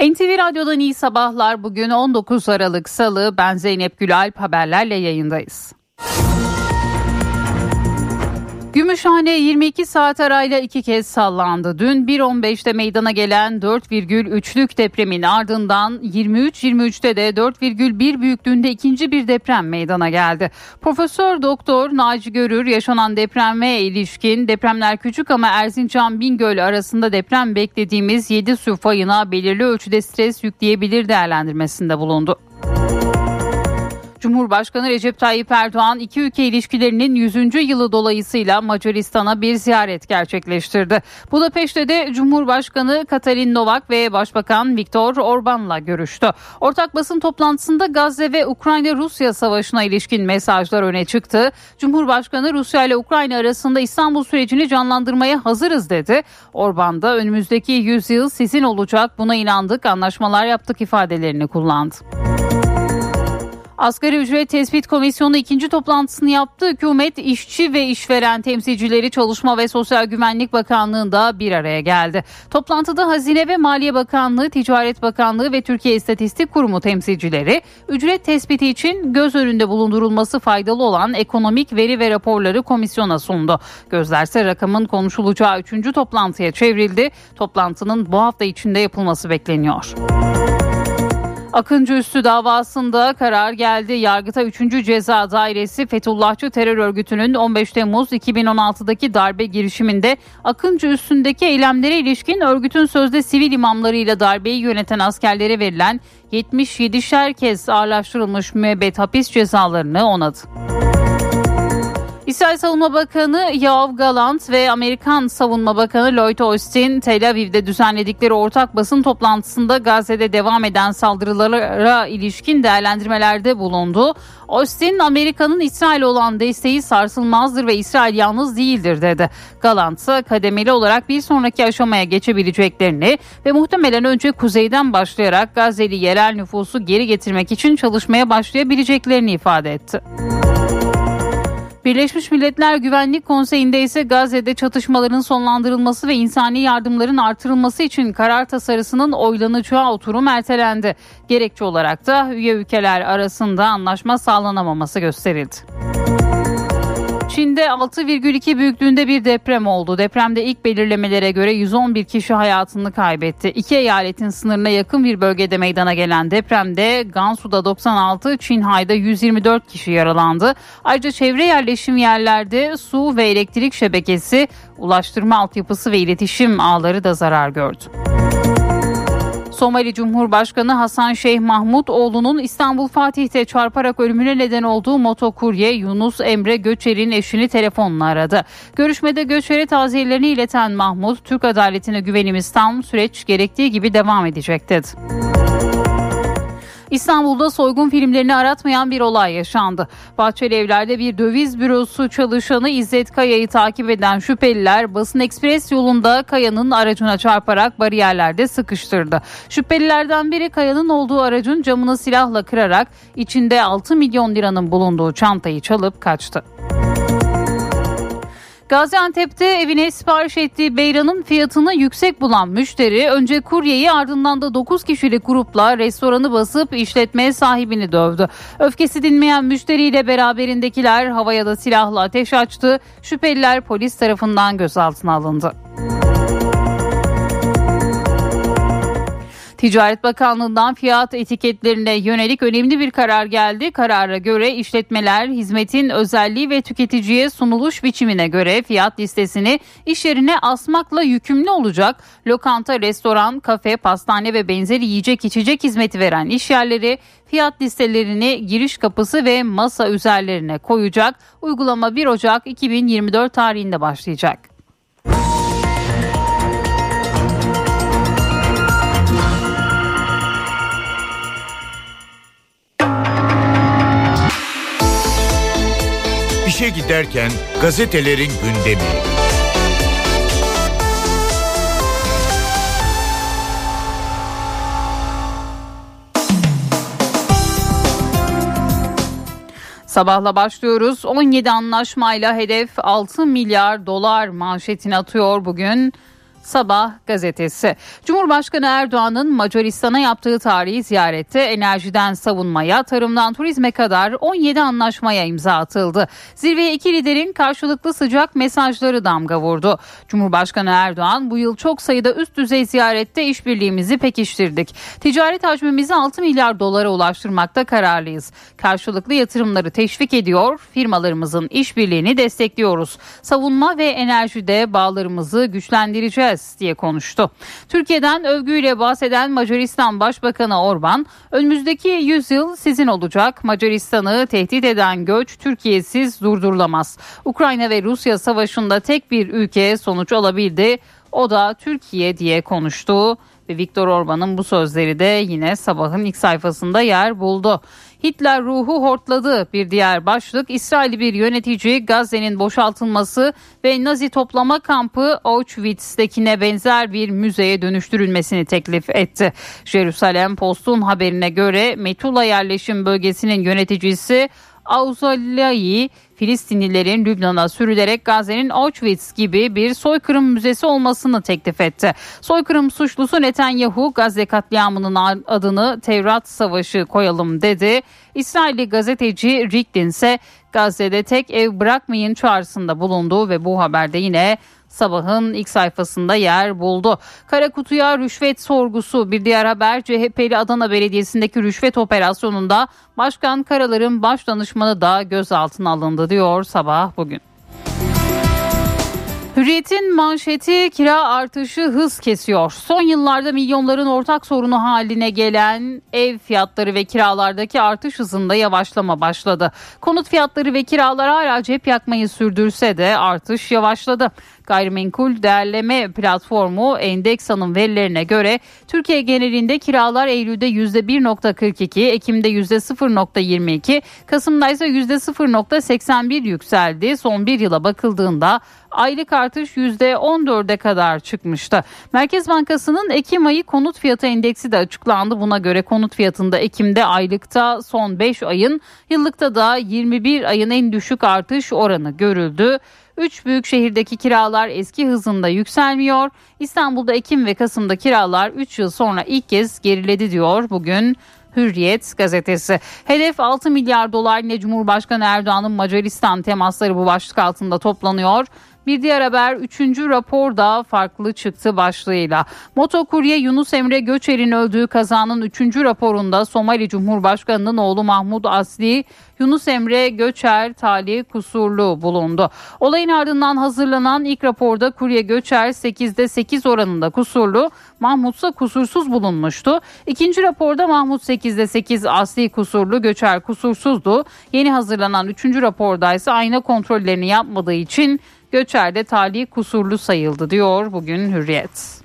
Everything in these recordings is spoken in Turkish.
NTV Radyo'dan iyi sabahlar. Bugün 19 Aralık Salı. Ben Zeynep Gülalp haberlerle yayındayız. Gümüşhane 22 saat arayla iki kez sallandı. Dün 1.15'te meydana gelen 4,3'lük depremin ardından 23.23'te de 4,1 büyüklüğünde ikinci bir deprem meydana geldi. Profesör Doktor Naci Görür yaşanan depreme ilişkin depremler küçük ama Erzincan Bingöl arasında deprem beklediğimiz 7 su fayına belirli ölçüde stres yükleyebilir değerlendirmesinde bulundu. Cumhurbaşkanı Recep Tayyip Erdoğan iki ülke ilişkilerinin 100. yılı dolayısıyla Macaristan'a bir ziyaret gerçekleştirdi. Budapeşte de Cumhurbaşkanı Katalin Novak ve Başbakan Viktor Orban'la görüştü. Ortak basın toplantısında Gazze ve Ukrayna-Rusya savaşına ilişkin mesajlar öne çıktı. Cumhurbaşkanı Rusya ile Ukrayna arasında İstanbul sürecini canlandırmaya hazırız dedi. Orban da önümüzdeki yüzyıl sizin olacak buna inandık anlaşmalar yaptık ifadelerini kullandı. Asgari ücret tespit komisyonu ikinci toplantısını yaptı. Hükümet, işçi ve işveren temsilcileri Çalışma ve Sosyal Güvenlik Bakanlığı'nda bir araya geldi. Toplantıda Hazine ve Maliye Bakanlığı, Ticaret Bakanlığı ve Türkiye İstatistik Kurumu temsilcileri ücret tespiti için göz önünde bulundurulması faydalı olan ekonomik veri ve raporları komisyona sundu. Gözlerse rakamın konuşulacağı üçüncü toplantıya çevrildi. Toplantının bu hafta içinde yapılması bekleniyor. Akıncı Üstü davasında karar geldi. Yargıta 3. Ceza Dairesi Fethullahçı terör örgütünün 15 Temmuz 2016'daki darbe girişiminde Akıncı Üstü'ndeki eylemlere ilişkin örgütün sözde sivil imamlarıyla darbeyi yöneten askerlere verilen 77'şer kez ağırlaştırılmış müebbet hapis cezalarını onadı. İsrail Savunma Bakanı Yoav Galant ve Amerikan Savunma Bakanı Lloyd Austin Tel Aviv'de düzenledikleri ortak basın toplantısında Gazze'de devam eden saldırılara ilişkin değerlendirmelerde bulundu. Austin Amerika'nın İsrail olan desteği sarsılmazdır ve İsrail yalnız değildir dedi. Galant ise kademeli olarak bir sonraki aşamaya geçebileceklerini ve muhtemelen önce kuzeyden başlayarak Gazze'li yerel nüfusu geri getirmek için çalışmaya başlayabileceklerini ifade etti. Birleşmiş Milletler Güvenlik Konseyi'nde ise Gazze'de çatışmaların sonlandırılması ve insani yardımların artırılması için karar tasarısının oylanacağı oturum ertelendi. Gerekçe olarak da üye ülkeler arasında anlaşma sağlanamaması gösterildi. Çin'de 6,2 büyüklüğünde bir deprem oldu. Depremde ilk belirlemelere göre 111 kişi hayatını kaybetti. İki eyaletin sınırına yakın bir bölgede meydana gelen depremde Gansu'da 96, Çinhay'da 124 kişi yaralandı. Ayrıca çevre yerleşim yerlerde su ve elektrik şebekesi, ulaştırma altyapısı ve iletişim ağları da zarar gördü. Somali Cumhurbaşkanı Hasan Şeyh Mahmut oğlunun İstanbul Fatih'te çarparak ölümüne neden olduğu motokurye Yunus Emre Göçer'in eşini telefonla aradı. Görüşmede Göçer'e taziyelerini ileten Mahmut, Türk adaletine güvenimiz tam, süreç gerektiği gibi devam edecek dedi. İstanbul'da soygun filmlerini aratmayan bir olay yaşandı. Bahçeli Evler'de bir döviz bürosu çalışanı İzzet Kaya'yı takip eden şüpheliler basın ekspres yolunda Kaya'nın aracına çarparak bariyerlerde sıkıştırdı. Şüphelilerden biri Kaya'nın olduğu aracın camını silahla kırarak içinde 6 milyon liranın bulunduğu çantayı çalıp kaçtı. Gaziantep'te evine sipariş ettiği beyranın fiyatını yüksek bulan müşteri önce kuryeyi ardından da 9 kişilik grupla restoranı basıp işletme sahibini dövdü. Öfkesi dinmeyen müşteriyle beraberindekiler havaya da silahla ateş açtı. Şüpheliler polis tarafından gözaltına alındı. Ticaret Bakanlığı'ndan fiyat etiketlerine yönelik önemli bir karar geldi. Karara göre işletmeler hizmetin özelliği ve tüketiciye sunuluş biçimine göre fiyat listesini iş yerine asmakla yükümlü olacak. Lokanta, restoran, kafe, pastane ve benzeri yiyecek içecek hizmeti veren iş yerleri fiyat listelerini giriş kapısı ve masa üzerlerine koyacak. Uygulama 1 Ocak 2024 tarihinde başlayacak. İşe giderken gazetelerin gündemi. Sabahla başlıyoruz. 17 anlaşmayla hedef 6 milyar dolar manşetini atıyor bugün. Sabah gazetesi. Cumhurbaşkanı Erdoğan'ın Macaristan'a yaptığı tarihi ziyarette enerjiden savunmaya, tarımdan turizme kadar 17 anlaşmaya imza atıldı. Zirveye iki liderin karşılıklı sıcak mesajları damga vurdu. Cumhurbaşkanı Erdoğan bu yıl çok sayıda üst düzey ziyarette işbirliğimizi pekiştirdik. Ticaret hacmimizi 6 milyar dolara ulaştırmakta kararlıyız. Karşılıklı yatırımları teşvik ediyor, firmalarımızın işbirliğini destekliyoruz. Savunma ve enerjide bağlarımızı güçlendireceğiz edeceğiz diye konuştu. Türkiye'den övgüyle bahseden Macaristan Başbakanı Orban, önümüzdeki yüzyıl sizin olacak. Macaristan'ı tehdit eden göç Türkiye'siz durdurulamaz. Ukrayna ve Rusya savaşında tek bir ülke sonuç alabildi. O da Türkiye diye konuştu ve Viktor Orban'ın bu sözleri de yine sabahın ilk sayfasında yer buldu. Hitler ruhu hortladı bir diğer başlık İsrailli bir yönetici Gazze'nin boşaltılması ve Nazi toplama kampı Auschwitz'tekine benzer bir müzeye dönüştürülmesini teklif etti. Jerusalem Post'un haberine göre Metula yerleşim bölgesinin yöneticisi Auzalayi Filistinlilerin Lübnan'a sürülerek Gazze'nin Auschwitz gibi bir soykırım müzesi olmasını teklif etti. Soykırım suçlusu Netanyahu Gazze katliamının adını Tevrat Savaşı koyalım dedi. İsrailli gazeteci Rikdin ise Gazze'de tek ev bırakmayın çağrısında bulundu ve bu haberde yine sabahın ilk sayfasında yer buldu. Kara kutuya rüşvet sorgusu bir diğer haber CHP'li Adana Belediyesi'ndeki rüşvet operasyonunda Başkan Karalar'ın baş danışmanı da gözaltına alındı diyor sabah bugün. Hürriyet'in manşeti kira artışı hız kesiyor. Son yıllarda milyonların ortak sorunu haline gelen ev fiyatları ve kiralardaki artış hızında yavaşlama başladı. Konut fiyatları ve kiralar hala cep yakmayı sürdürse de artış yavaşladı. Gayrimenkul Değerleme Platformu Endeksa'nın verilerine göre Türkiye genelinde kiralar Eylül'de %1.42, Ekim'de %0.22, Kasım'da ise %0.81 yükseldi. Son bir yıla bakıldığında aylık artış %14'e kadar çıkmıştı. Merkez Bankası'nın Ekim ayı konut fiyatı endeksi de açıklandı. Buna göre konut fiyatında Ekim'de aylıkta son 5 ayın, yıllıkta da 21 ayın en düşük artış oranı görüldü. Üç büyük şehirdeki kiralar eski hızında yükselmiyor. İstanbul'da Ekim ve Kasım'da kiralar 3 yıl sonra ilk kez geriledi diyor bugün Hürriyet gazetesi. Hedef 6 milyar dolar ne Cumhurbaşkanı Erdoğan'ın Macaristan temasları bu başlık altında toplanıyor. Bir diğer haber 3. rapor da farklı çıktı başlığıyla. Motokurye Yunus Emre Göçer'in öldüğü kazanın 3. raporunda Somali Cumhurbaşkanı'nın oğlu Mahmut Asli Yunus Emre Göçer tali kusurlu bulundu. Olayın ardından hazırlanan ilk raporda kurye Göçer 8'de 8 oranında kusurlu, Mahmut ise kusursuz bulunmuştu. İkinci raporda Mahmut 8'de 8 asli kusurlu, Göçer kusursuzdu. Yeni hazırlanan üçüncü raporda ise ayna kontrollerini yapmadığı için Göçer'de tali kusurlu sayıldı diyor bugün Hürriyet.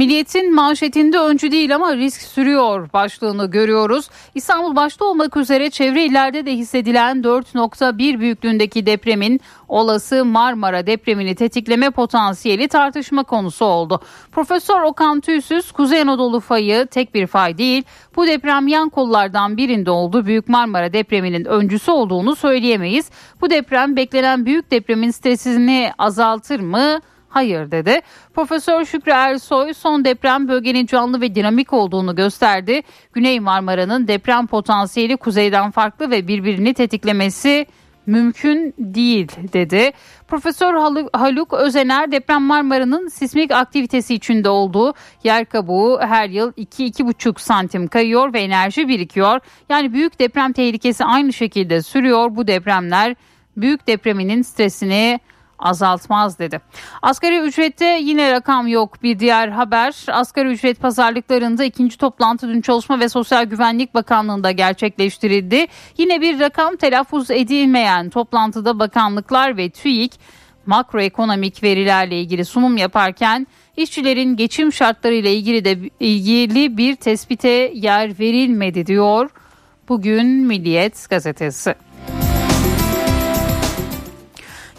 Milliyetin manşetinde öncü değil ama risk sürüyor başlığını görüyoruz. İstanbul başta olmak üzere çevre illerde de hissedilen 4.1 büyüklüğündeki depremin olası Marmara depremini tetikleme potansiyeli tartışma konusu oldu. Profesör Okan Tüysüz Kuzey Anadolu fayı tek bir fay değil bu deprem yan kollardan birinde oldu. Büyük Marmara depreminin öncüsü olduğunu söyleyemeyiz. Bu deprem beklenen büyük depremin stresini azaltır mı? Hayır dedi. Profesör Şükrü Ersoy son deprem bölgenin canlı ve dinamik olduğunu gösterdi. Güney Marmara'nın deprem potansiyeli kuzeyden farklı ve birbirini tetiklemesi mümkün değil dedi. Profesör Haluk Özener deprem Marmara'nın sismik aktivitesi içinde olduğu yer kabuğu her yıl 2-2,5 santim kayıyor ve enerji birikiyor. Yani büyük deprem tehlikesi aynı şekilde sürüyor. Bu depremler büyük depreminin stresini azaltmaz dedi. Asgari ücrette yine rakam yok. Bir diğer haber asgari ücret pazarlıklarında ikinci toplantı dün Çalışma ve Sosyal Güvenlik Bakanlığı'nda gerçekleştirildi. Yine bir rakam telaffuz edilmeyen toplantıda bakanlıklar ve TÜİK makroekonomik verilerle ilgili sunum yaparken işçilerin geçim şartlarıyla ilgili de ilgili bir tespite yer verilmedi diyor. Bugün Milliyet gazetesi.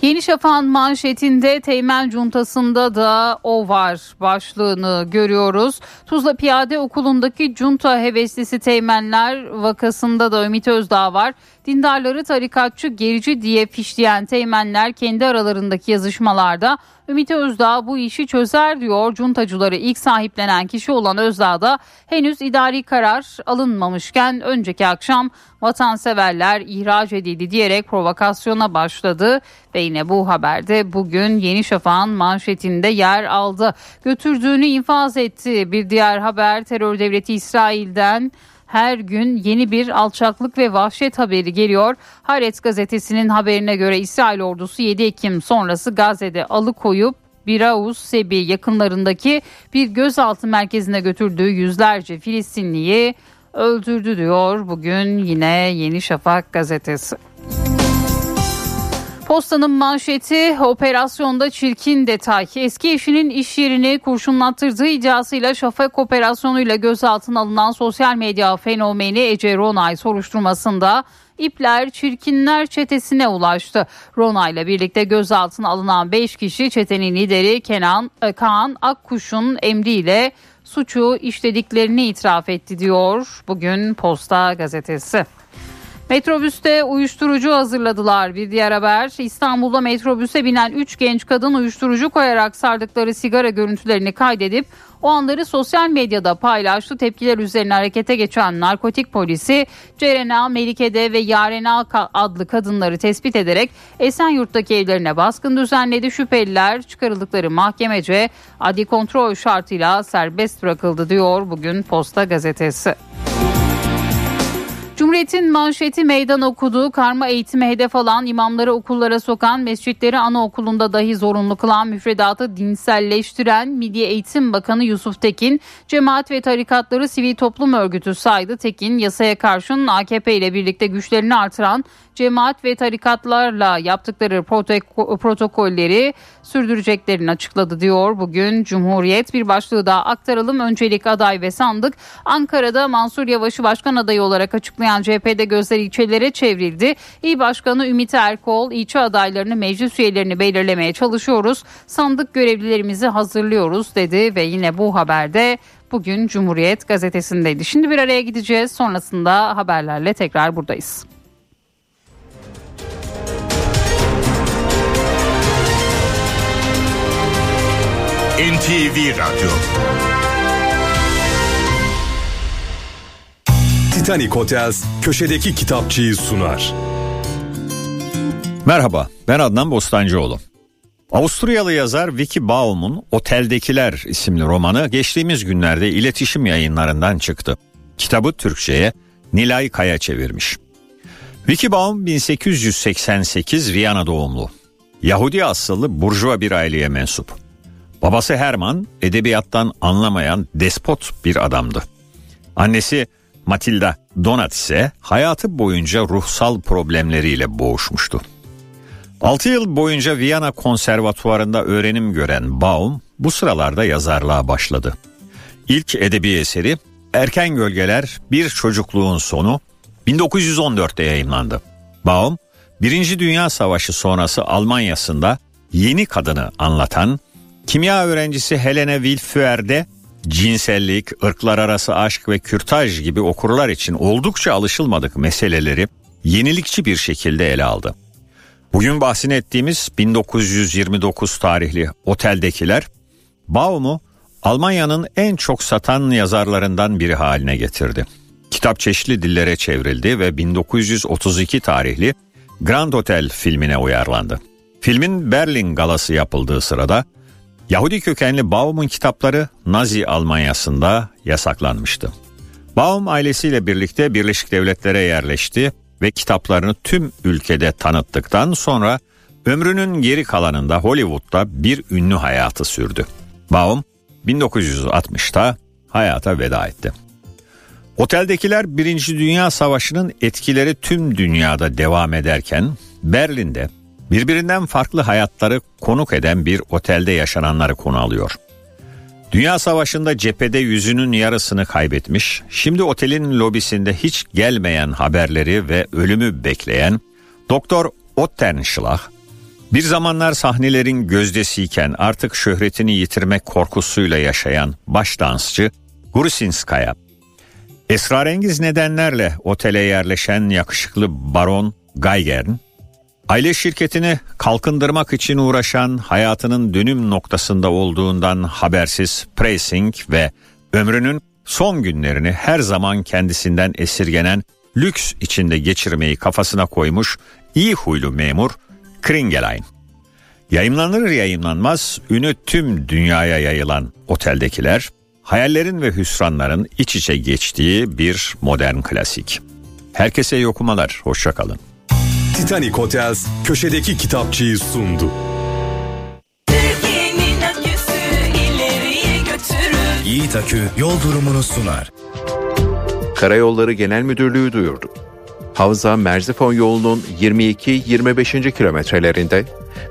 Yeni Şafak'ın manşetinde Teğmen Cuntası'nda da o var başlığını görüyoruz. Tuzla Piyade Okulu'ndaki Cunta heveslisi Teğmenler vakasında da Ümit Özdağ var. Dindarları tarikatçı gerici diye fişleyen Teğmenler kendi aralarındaki yazışmalarda Ümit Özdağ bu işi çözer diyor. Cuntacıları ilk sahiplenen kişi olan Özdağ da henüz idari karar alınmamışken önceki akşam vatanseverler ihraç edildi diyerek provokasyona başladı ve yine bu haberde bugün Yeni Şafak'ın manşetinde yer aldı. Götürdüğünü infaz etti. Bir diğer haber terör devleti İsrail'den her gün yeni bir alçaklık ve vahşet haberi geliyor. Haaretz gazetesinin haberine göre İsrail ordusu 7 Ekim sonrası Gazze'de alıkoyup Biraus Sebi yakınlarındaki bir gözaltı merkezine götürdüğü yüzlerce Filistinliyi öldürdü diyor bugün yine Yeni Şafak gazetesi. Postanın manşeti operasyonda çirkin detay. Eski eşinin iş yerini kurşunlattırdığı iddiasıyla Şafak operasyonuyla gözaltına alınan sosyal medya fenomeni Ece Ronay soruşturmasında ipler çirkinler çetesine ulaştı. Rona ile birlikte gözaltına alınan 5 kişi çetenin lideri Kenan e, Kaan Akkuş'un emriyle suçu işlediklerini itiraf etti diyor bugün Posta gazetesi. Metrobüste uyuşturucu hazırladılar. Bir diğer haber İstanbul'da metrobüse binen 3 genç kadın uyuşturucu koyarak sardıkları sigara görüntülerini kaydedip o anları sosyal medyada paylaştı. Tepkiler üzerine harekete geçen narkotik polisi Cerena, Melike'de ve Yarena adlı kadınları tespit ederek Esenyurt'taki evlerine baskın düzenledi. Şüpheliler çıkarıldıkları mahkemece adli kontrol şartıyla serbest bırakıldı diyor bugün Posta gazetesi. Cumhuriyet'in manşeti meydan okuduğu karma eğitime hedef alan imamları okullara sokan mescitleri anaokulunda dahi zorunlu kılan müfredatı dinselleştiren Milli Eğitim Bakanı Yusuf Tekin cemaat ve tarikatları sivil toplum örgütü saydı. Tekin yasaya karşın AKP ile birlikte güçlerini artıran cemaat ve tarikatlarla yaptıkları protokolleri sürdüreceklerini açıkladı diyor. Bugün Cumhuriyet bir başlığı daha aktaralım. Öncelik aday ve sandık Ankara'da Mansur Yavaş'ı başkan adayı olarak açıklayan CHP'de gözler ilçelere çevrildi. İl Başkanı Ümit Erkol ilçe adaylarını meclis üyelerini belirlemeye çalışıyoruz. Sandık görevlilerimizi hazırlıyoruz dedi ve yine bu haberde bugün Cumhuriyet gazetesindeydi. Şimdi bir araya gideceğiz. Sonrasında haberlerle tekrar buradayız. NTV Radyo Titanic Hotels köşedeki kitapçıyı sunar. Merhaba ben Adnan Bostancıoğlu. Avusturyalı yazar Vicky Baum'un Oteldekiler isimli romanı geçtiğimiz günlerde iletişim yayınlarından çıktı. Kitabı Türkçe'ye Nilay Kaya çevirmiş. Vicky Baum 1888 Viyana doğumlu. Yahudi asıllı burjuva bir aileye mensup. Babası Herman edebiyattan anlamayan despot bir adamdı. Annesi Matilda Donat ise hayatı boyunca ruhsal problemleriyle boğuşmuştu. 6 yıl boyunca Viyana Konservatuvarı'nda öğrenim gören Baum bu sıralarda yazarlığa başladı. İlk edebi eseri Erken Gölgeler Bir Çocukluğun Sonu 1914'te yayımlandı. Baum, Birinci Dünya Savaşı sonrası Almanya'sında yeni kadını anlatan Kimya öğrencisi Helene Wilfuer'de cinsellik, ırklar arası aşk ve kürtaj gibi okurlar için oldukça alışılmadık meseleleri yenilikçi bir şekilde ele aldı. Bugün bahsini ettiğimiz 1929 tarihli Oteldekiler, Baum'u Almanya'nın en çok satan yazarlarından biri haline getirdi. Kitap çeşitli dillere çevrildi ve 1932 tarihli Grand Hotel filmine uyarlandı. Filmin Berlin galası yapıldığı sırada Yahudi kökenli Baum'un kitapları Nazi Almanyası'nda yasaklanmıştı. Baum ailesiyle birlikte Birleşik Devletlere yerleşti ve kitaplarını tüm ülkede tanıttıktan sonra ömrünün geri kalanında Hollywood'da bir ünlü hayatı sürdü. Baum 1960'ta hayata veda etti. Oteldekiler Birinci Dünya Savaşı'nın etkileri tüm dünyada devam ederken Berlin'de birbirinden farklı hayatları konuk eden bir otelde yaşananları konu alıyor. Dünya Savaşı'nda cephede yüzünün yarısını kaybetmiş, şimdi otelin lobisinde hiç gelmeyen haberleri ve ölümü bekleyen Doktor Ottenschlag, Bir zamanlar sahnelerin gözdesiyken artık şöhretini yitirmek korkusuyla yaşayan baş dansçı Grusinskaya, esrarengiz nedenlerle otele yerleşen yakışıklı baron Gaygern, aile şirketini kalkındırmak için uğraşan hayatının dönüm noktasında olduğundan habersiz Pressing ve ömrünün son günlerini her zaman kendisinden esirgenen lüks içinde geçirmeyi kafasına koymuş iyi huylu memur Kringelein. Yayınlanır yayınlanmaz ünü tüm dünyaya yayılan oteldekiler, hayallerin ve hüsranların iç içe geçtiği bir modern klasik. Herkese iyi okumalar, hoşçakalın. Titanic Hotels köşedeki kitapçıyı sundu. Yiğit Akü yol durumunu sunar. Karayolları Genel Müdürlüğü duyurdu. Havza Merzifon yolunun 22-25. kilometrelerinde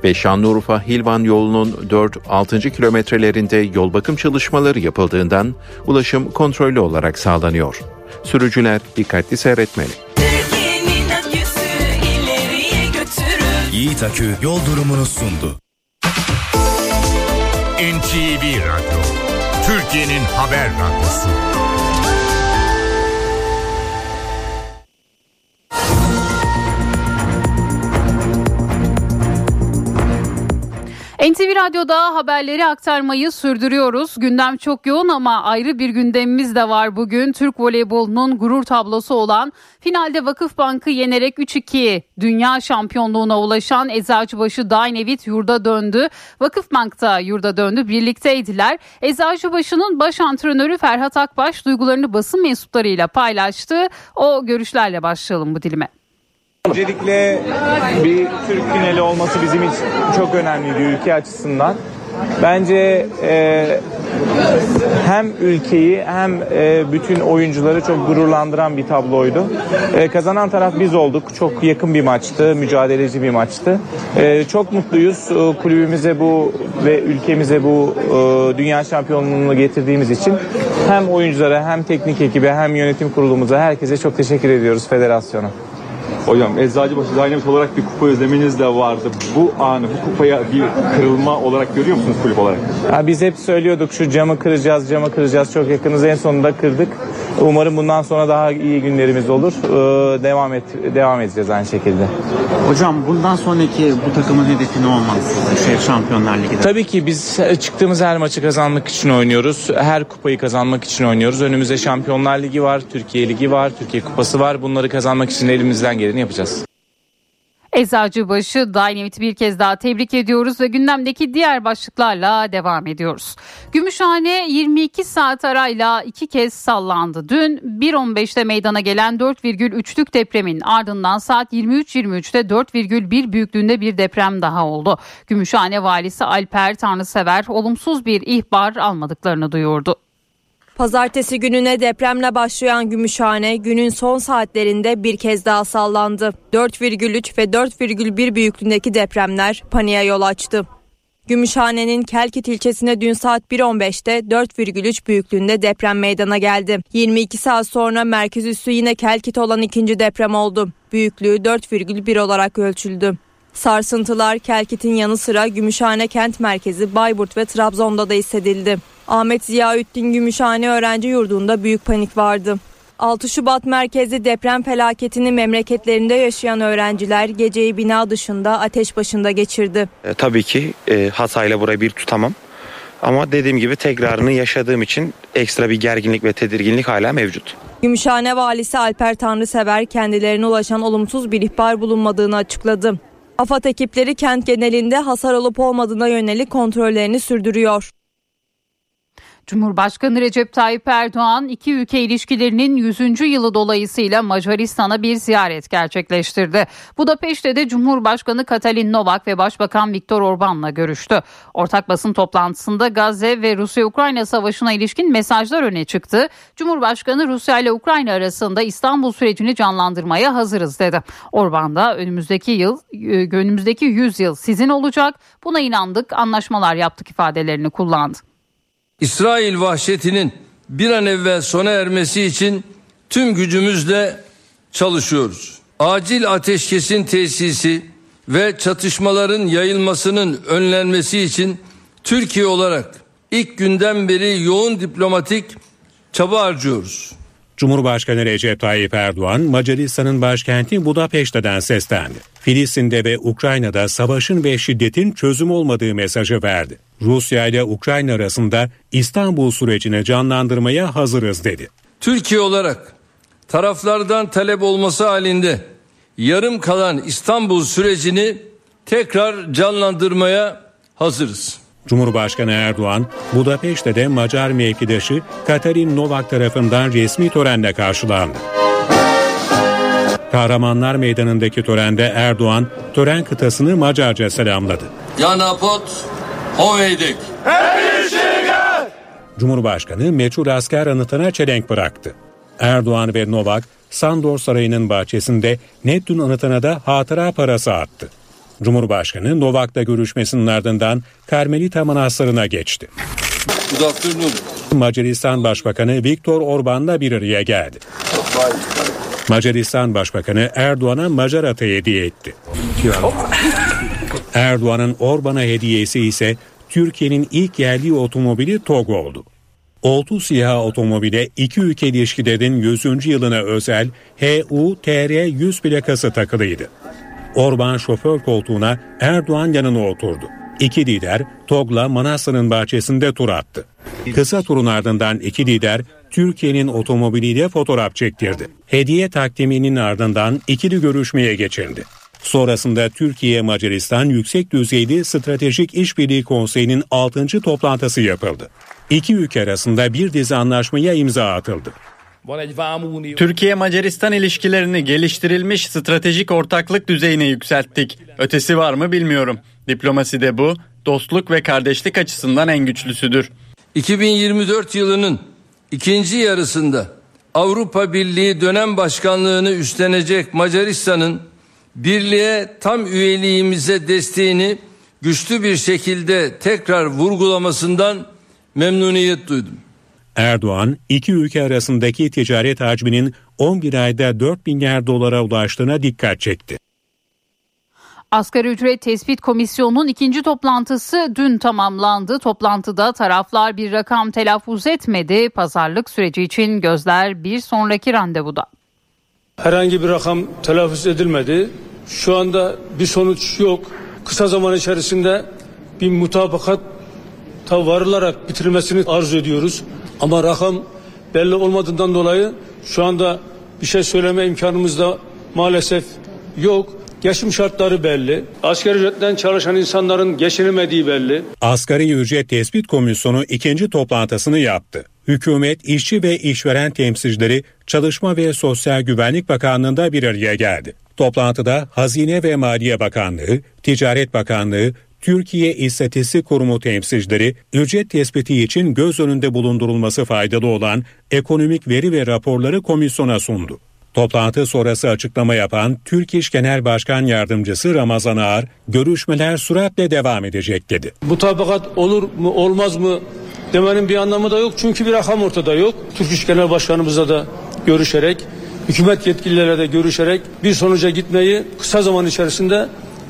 ve Şanlıurfa Hilvan yolunun 4-6. kilometrelerinde yol bakım çalışmaları yapıldığından ulaşım kontrollü olarak sağlanıyor. Sürücüler dikkatli seyretmeli. Yiğit Akü yol durumunu sundu. NTV Radyo, Türkiye'nin haber radyosu. NTV Radyo'da haberleri aktarmayı sürdürüyoruz. Gündem çok yoğun ama ayrı bir gündemimiz de var bugün. Türk voleybolunun gurur tablosu olan finalde Vakıfbank'ı yenerek 3-2 dünya şampiyonluğuna ulaşan Eczacıbaşı Dynevit yurda döndü. Vakıfbank da yurda döndü. Birlikteydiler. Eczacıbaşı'nın baş antrenörü Ferhat Akbaş duygularını basın mensuplarıyla paylaştı. O görüşlerle başlayalım bu dilime. Öncelikle bir Türk finali olması bizim için çok önemliydi ülke açısından. Bence e, hem ülkeyi hem e, bütün oyuncuları çok gururlandıran bir tabloydu. E, kazanan taraf biz olduk. Çok yakın bir maçtı, mücadeleci bir maçtı. E, çok mutluyuz e, kulübümüze bu ve ülkemize bu e, dünya şampiyonluğunu getirdiğimiz için. Hem oyunculara hem teknik ekibe hem yönetim kurulumuza herkese çok teşekkür ediyoruz federasyona. Hocam Eczacıbaşı Dynamit olarak bir kupa özleminiz de vardı. Bu anı, bu kupaya bir kırılma olarak görüyor musunuz kulüp olarak? Ya biz hep söylüyorduk şu camı kıracağız, camı kıracağız. Çok yakınız en sonunda kırdık. Umarım bundan sonra daha iyi günlerimiz olur. Ee, devam et devam edeceğiz aynı şekilde. Hocam bundan sonraki bu takımın hedefi ne olmaz? Şey Şampiyonlar Ligi'de. Tabii ki biz çıktığımız her maçı kazanmak için oynuyoruz. Her kupayı kazanmak için oynuyoruz. Önümüzde Şampiyonlar Ligi var, Türkiye Ligi var, Türkiye Kupası var. Bunları kazanmak için elimizden geleni yapacağız. Eczacıbaşı Dynamit bir kez daha tebrik ediyoruz ve gündemdeki diğer başlıklarla devam ediyoruz. Gümüşhane 22 saat arayla iki kez sallandı. Dün 1.15'te meydana gelen 4,3'lük depremin ardından saat 23.23'te 4,1 büyüklüğünde bir deprem daha oldu. Gümüşhane valisi Alper Tanrısever olumsuz bir ihbar almadıklarını duyurdu. Pazartesi gününe depremle başlayan Gümüşhane günün son saatlerinde bir kez daha sallandı. 4,3 ve 4,1 büyüklüğündeki depremler paniğe yol açtı. Gümüşhane'nin Kelkit ilçesine dün saat 1.15'te 4,3 büyüklüğünde deprem meydana geldi. 22 saat sonra merkez üssü yine Kelkit olan ikinci deprem oldu. Büyüklüğü 4,1 olarak ölçüldü. Sarsıntılar Kelkit'in yanı sıra Gümüşhane kent merkezi Bayburt ve Trabzon'da da hissedildi. Ahmet Ziyaüddin Gümüşhane Öğrenci Yurdu'nda büyük panik vardı. 6 Şubat merkezli deprem felaketini memleketlerinde yaşayan öğrenciler geceyi bina dışında ateş başında geçirdi. E, tabii ki e, Hatay'la burayı bir tutamam. Ama dediğim gibi tekrarını yaşadığım için ekstra bir gerginlik ve tedirginlik hala mevcut. Gümüşhane valisi Alper Tanrısever kendilerine ulaşan olumsuz bir ihbar bulunmadığını açıkladı. AFAD ekipleri kent genelinde hasar olup olmadığına yönelik kontrollerini sürdürüyor. Cumhurbaşkanı Recep Tayyip Erdoğan iki ülke ilişkilerinin 100. yılı dolayısıyla Macaristan'a bir ziyaret gerçekleştirdi. Budapeşte de Cumhurbaşkanı Katalin Novak ve Başbakan Viktor Orban'la görüştü. Ortak basın toplantısında Gazze ve Rusya-Ukrayna savaşına ilişkin mesajlar öne çıktı. Cumhurbaşkanı Rusya ile Ukrayna arasında İstanbul sürecini canlandırmaya hazırız dedi. Orban da önümüzdeki yıl önümüzdeki 100 yıl sizin olacak. Buna inandık, anlaşmalar yaptık ifadelerini kullandı. İsrail vahşetinin bir an evvel sona ermesi için tüm gücümüzle çalışıyoruz. Acil ateşkesin tesisi, ve çatışmaların yayılmasının önlenmesi için Türkiye olarak ilk günden beri yoğun diplomatik çaba harcıyoruz. Cumhurbaşkanı Recep Tayyip Erdoğan, Macaristan'ın başkenti Budapeşte'den seslendi. Filistin'de ve Ukrayna'da savaşın ve şiddetin çözüm olmadığı mesajı verdi. Rusya ile Ukrayna arasında İstanbul sürecini canlandırmaya hazırız dedi. Türkiye olarak taraflardan talep olması halinde yarım kalan İstanbul sürecini tekrar canlandırmaya hazırız. Cumhurbaşkanı Erdoğan, Budapeşte'de Macar mevkidaşı Katarin Novak tarafından resmi törenle karşılandı. Kahramanlar Meydanı'ndaki törende Erdoğan, tören kıtasını Macarca selamladı. Yanapot Hoveydek. Cumhurbaşkanı meçhul asker anıtına çelenk bıraktı. Erdoğan ve Novak, Sandor Sarayı'nın bahçesinde Neptün anıtına da hatıra parası attı. Cumhurbaşkanı Novak'la görüşmesinin ardından Karmelita Manastırı'na geçti. Macaristan Başbakanı Viktor Orban'la bir araya geldi. Macaristan Başbakanı Erdoğan'a Macar atı hediye etti. Erdoğan'ın Orban'a hediyesi ise Türkiye'nin ilk yerli otomobili TOG oldu. Oltu siyah otomobile iki ülke ilişkilerin 100. yılına özel HU-TR 100 plakası takılıydı. Orban şoför koltuğuna Erdoğan yanına oturdu. İki lider TOG'la Manastır'ın bahçesinde tur attı. Kısa turun ardından iki lider Türkiye'nin otomobiliyle fotoğraf çektirdi. Hediye takdiminin ardından ikili görüşmeye geçildi. Sonrasında Türkiye Macaristan Yüksek Düzeyli Stratejik İşbirliği Konseyi'nin 6. toplantısı yapıldı. İki ülke arasında bir dizi anlaşmaya imza atıldı. Türkiye Macaristan ilişkilerini geliştirilmiş stratejik ortaklık düzeyine yükselttik. Ötesi var mı bilmiyorum. Diplomasi de bu, dostluk ve kardeşlik açısından en güçlüsüdür. 2024 yılının ikinci yarısında Avrupa Birliği dönem başkanlığını üstlenecek Macaristan'ın birliğe tam üyeliğimize desteğini güçlü bir şekilde tekrar vurgulamasından memnuniyet duydum. Erdoğan, iki ülke arasındaki ticaret hacminin 11 ayda 4 milyar dolara ulaştığına dikkat çekti. Asgari ücret tespit komisyonunun ikinci toplantısı dün tamamlandı. Toplantıda taraflar bir rakam telaffuz etmedi. Pazarlık süreci için gözler bir sonraki randevuda. Herhangi bir rakam telaffuz edilmedi. Şu anda bir sonuç yok. Kısa zaman içerisinde bir mutabakat varılarak bitirilmesini arzu ediyoruz. Ama rakam belli olmadığından dolayı şu anda bir şey söyleme imkanımız da maalesef yok. Geçim şartları belli. Asgari ücretten çalışan insanların geçinemediği belli. Asgari ücret tespit komisyonu ikinci toplantısını yaptı. Hükümet, işçi ve işveren temsilcileri Çalışma ve Sosyal Güvenlik Bakanlığı'nda bir araya geldi. Toplantıda Hazine ve Maliye Bakanlığı, Ticaret Bakanlığı, Türkiye İstatistik Kurumu temsilcileri ücret tespiti için göz önünde bulundurulması faydalı olan ekonomik veri ve raporları komisyona sundu. Toplantı sonrası açıklama yapan Türk İş Genel Başkan Yardımcısı Ramazan Ağar, görüşmeler süratle devam edecek dedi. Mutabakat olur mu olmaz mı demenin bir anlamı da yok çünkü bir rakam ortada yok. Türk İş Genel Başkanımızla da görüşerek, hükümet yetkilileriyle de görüşerek bir sonuca gitmeyi kısa zaman içerisinde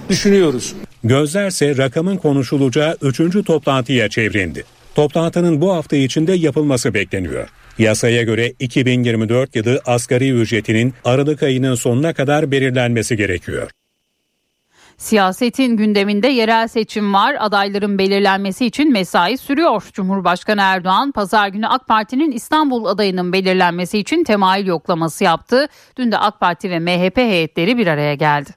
düşünüyoruz. Gözlerse rakamın konuşulacağı üçüncü toplantıya çevrildi. Toplantının bu hafta içinde yapılması bekleniyor. Yasaya göre 2024 yılı asgari ücretinin Aralık ayının sonuna kadar belirlenmesi gerekiyor. Siyasetin gündeminde yerel seçim var. Adayların belirlenmesi için mesai sürüyor. Cumhurbaşkanı Erdoğan pazar günü AK Parti'nin İstanbul adayının belirlenmesi için temayül yoklaması yaptı. Dün de AK Parti ve MHP heyetleri bir araya geldi.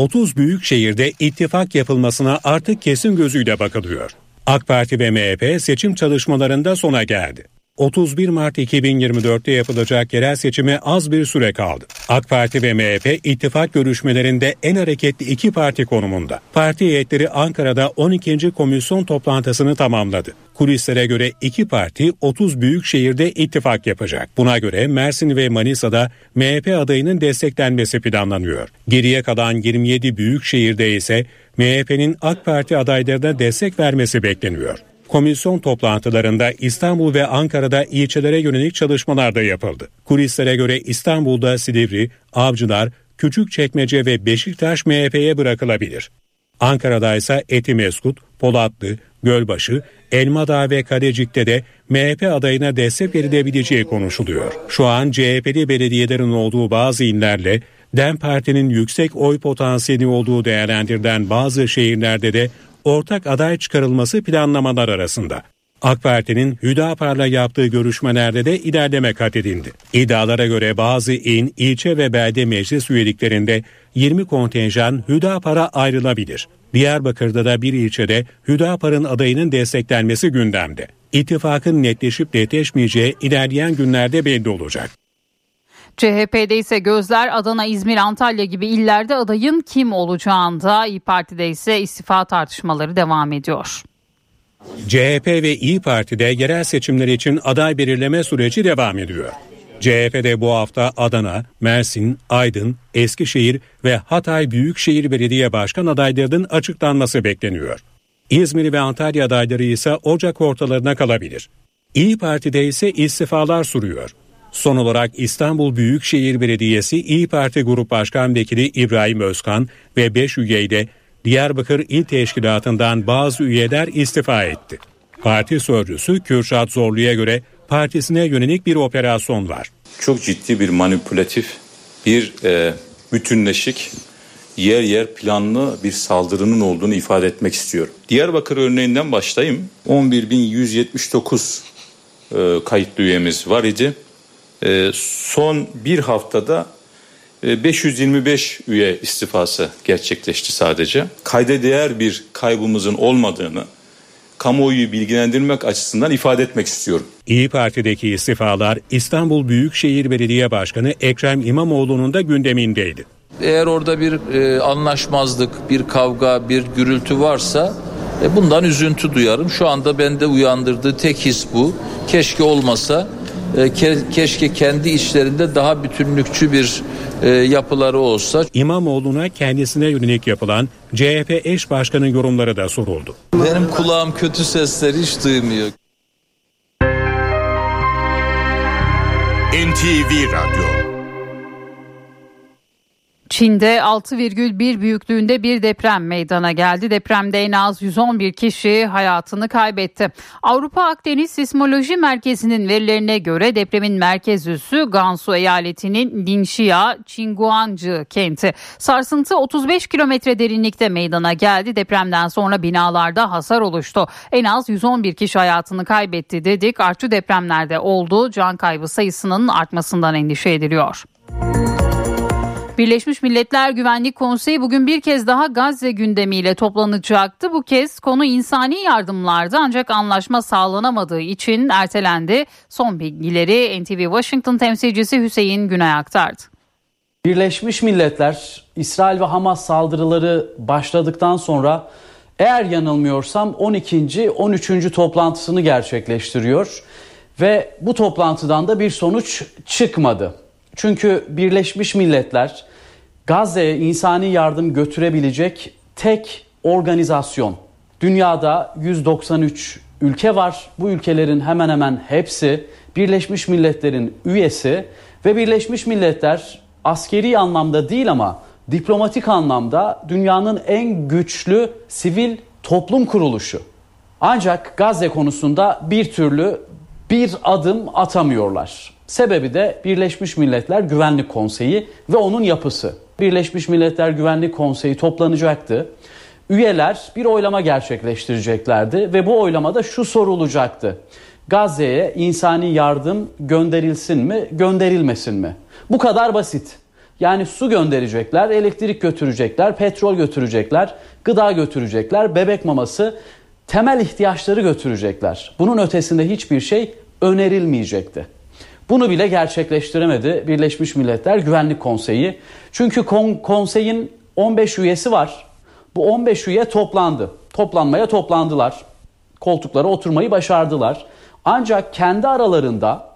30 büyük şehirde ittifak yapılmasına artık kesin gözüyle bakılıyor. AK Parti ve MHP seçim çalışmalarında sona geldi. 31 Mart 2024'te yapılacak yerel seçime az bir süre kaldı. AK Parti ve MHP ittifak görüşmelerinde en hareketli iki parti konumunda. Parti heyetleri Ankara'da 12. komisyon toplantısını tamamladı. Kulislere göre iki parti 30 büyük şehirde ittifak yapacak. Buna göre Mersin ve Manisa'da MHP adayının desteklenmesi planlanıyor. Geriye kalan 27 büyük şehirde ise MHP'nin AK Parti adaylarına destek vermesi bekleniyor. Komisyon toplantılarında İstanbul ve Ankara'da ilçelere yönelik çalışmalar da yapıldı. Kulislere göre İstanbul'da Silivri, Avcılar, Küçükçekmece ve Beşiktaş MHP'ye bırakılabilir. Ankara'da ise Etimeskut, Polatlı, Gölbaşı, Elmadağ ve Kadecik'te de MHP adayına destek verilebileceği konuşuluyor. Şu an CHP'li belediyelerin olduğu bazı inlerle DEM Parti'nin yüksek oy potansiyeli olduğu değerlendirilen bazı şehirlerde de ortak aday çıkarılması planlamalar arasında. AK Parti'nin Hüdapar'la yaptığı görüşmelerde de ilerleme kat edildi. İddialara göre bazı il, ilçe ve belde meclis üyeliklerinde 20 kontenjan Hüdapar'a ayrılabilir. Diyarbakır'da da bir ilçede Hüdapar'ın adayının desteklenmesi gündemde. İttifakın netleşip netleşmeyeceği ilerleyen günlerde belli olacak. CHP'de ise gözler Adana, İzmir, Antalya gibi illerde adayın kim olacağında, İyi Parti'de ise istifa tartışmaları devam ediyor. CHP ve İyi Parti'de yerel seçimler için aday belirleme süreci devam ediyor. CHP'de bu hafta Adana, Mersin, Aydın, Eskişehir ve Hatay Büyükşehir Belediye Başkan adaylarının açıklanması bekleniyor. İzmir ve Antalya adayları ise Ocak ortalarına kalabilir. İyi Parti'de ise istifalar sürüyor. Son olarak İstanbul Büyükşehir Belediyesi İyi Parti Grup Başkan Vekili İbrahim Özkan ve 5 üyeyle Diyarbakır İl Teşkilatı'ndan bazı üyeler istifa etti. Parti sözcüsü Kürşat Zorlu'ya göre partisine yönelik bir operasyon var. Çok ciddi bir manipülatif, bir e, bütünleşik, yer yer planlı bir saldırının olduğunu ifade etmek istiyorum. Diyarbakır örneğinden başlayayım. 11.179 e, kayıtlı üyemiz var idi. E, son bir haftada 525 üye istifası gerçekleşti sadece. Kayda değer bir kaybımızın olmadığını kamuoyu bilgilendirmek açısından ifade etmek istiyorum. İyi Parti'deki istifalar İstanbul Büyükşehir Belediye Başkanı Ekrem İmamoğlu'nun da gündemindeydi. Eğer orada bir e, anlaşmazlık, bir kavga, bir gürültü varsa e, bundan üzüntü duyarım. Şu anda bende uyandırdığı tek his bu. Keşke olmasa e, keşke kendi içlerinde daha bütünlükçü bir e, yapıları olsa. İmamoğlu'na kendisine yönelik yapılan CHP eş başkanı yorumları da soruldu. Benim kulağım kötü sesleri hiç duymuyor. NTV Radyo Çin'de 6,1 büyüklüğünde bir deprem meydana geldi. Depremde en az 111 kişi hayatını kaybetti. Avrupa Akdeniz Sismoloji Merkezi'nin verilerine göre depremin merkez üssü Gansu eyaletinin Ningxia Çinguancı kenti. Sarsıntı 35 kilometre derinlikte meydana geldi. Depremden sonra binalarda hasar oluştu. En az 111 kişi hayatını kaybetti dedik. Artçı depremlerde oldu. Can kaybı sayısının artmasından endişe ediliyor. Birleşmiş Milletler Güvenlik Konseyi bugün bir kez daha Gazze gündemiyle toplanacaktı. Bu kez konu insani yardımlardı ancak anlaşma sağlanamadığı için ertelendi. Son bilgileri NTV Washington temsilcisi Hüseyin Günay aktardı. Birleşmiş Milletler İsrail ve Hamas saldırıları başladıktan sonra eğer yanılmıyorsam 12. 13. toplantısını gerçekleştiriyor ve bu toplantıdan da bir sonuç çıkmadı. Çünkü Birleşmiş Milletler Gazze'ye insani yardım götürebilecek tek organizasyon. Dünyada 193 ülke var. Bu ülkelerin hemen hemen hepsi Birleşmiş Milletler'in üyesi ve Birleşmiş Milletler askeri anlamda değil ama diplomatik anlamda dünyanın en güçlü sivil toplum kuruluşu. Ancak Gazze konusunda bir türlü bir adım atamıyorlar. Sebebi de Birleşmiş Milletler Güvenlik Konseyi ve onun yapısı. Birleşmiş Milletler Güvenlik Konseyi toplanacaktı. Üyeler bir oylama gerçekleştireceklerdi ve bu oylamada şu sorulacaktı. Gazze'ye insani yardım gönderilsin mi, gönderilmesin mi? Bu kadar basit. Yani su gönderecekler, elektrik götürecekler, petrol götürecekler, gıda götürecekler, bebek maması, temel ihtiyaçları götürecekler. Bunun ötesinde hiçbir şey önerilmeyecekti. Bunu bile gerçekleştiremedi Birleşmiş Milletler Güvenlik Konseyi. Çünkü kon, konseyin 15 üyesi var. Bu 15 üye toplandı. Toplanmaya toplandılar. Koltuklara oturmayı başardılar. Ancak kendi aralarında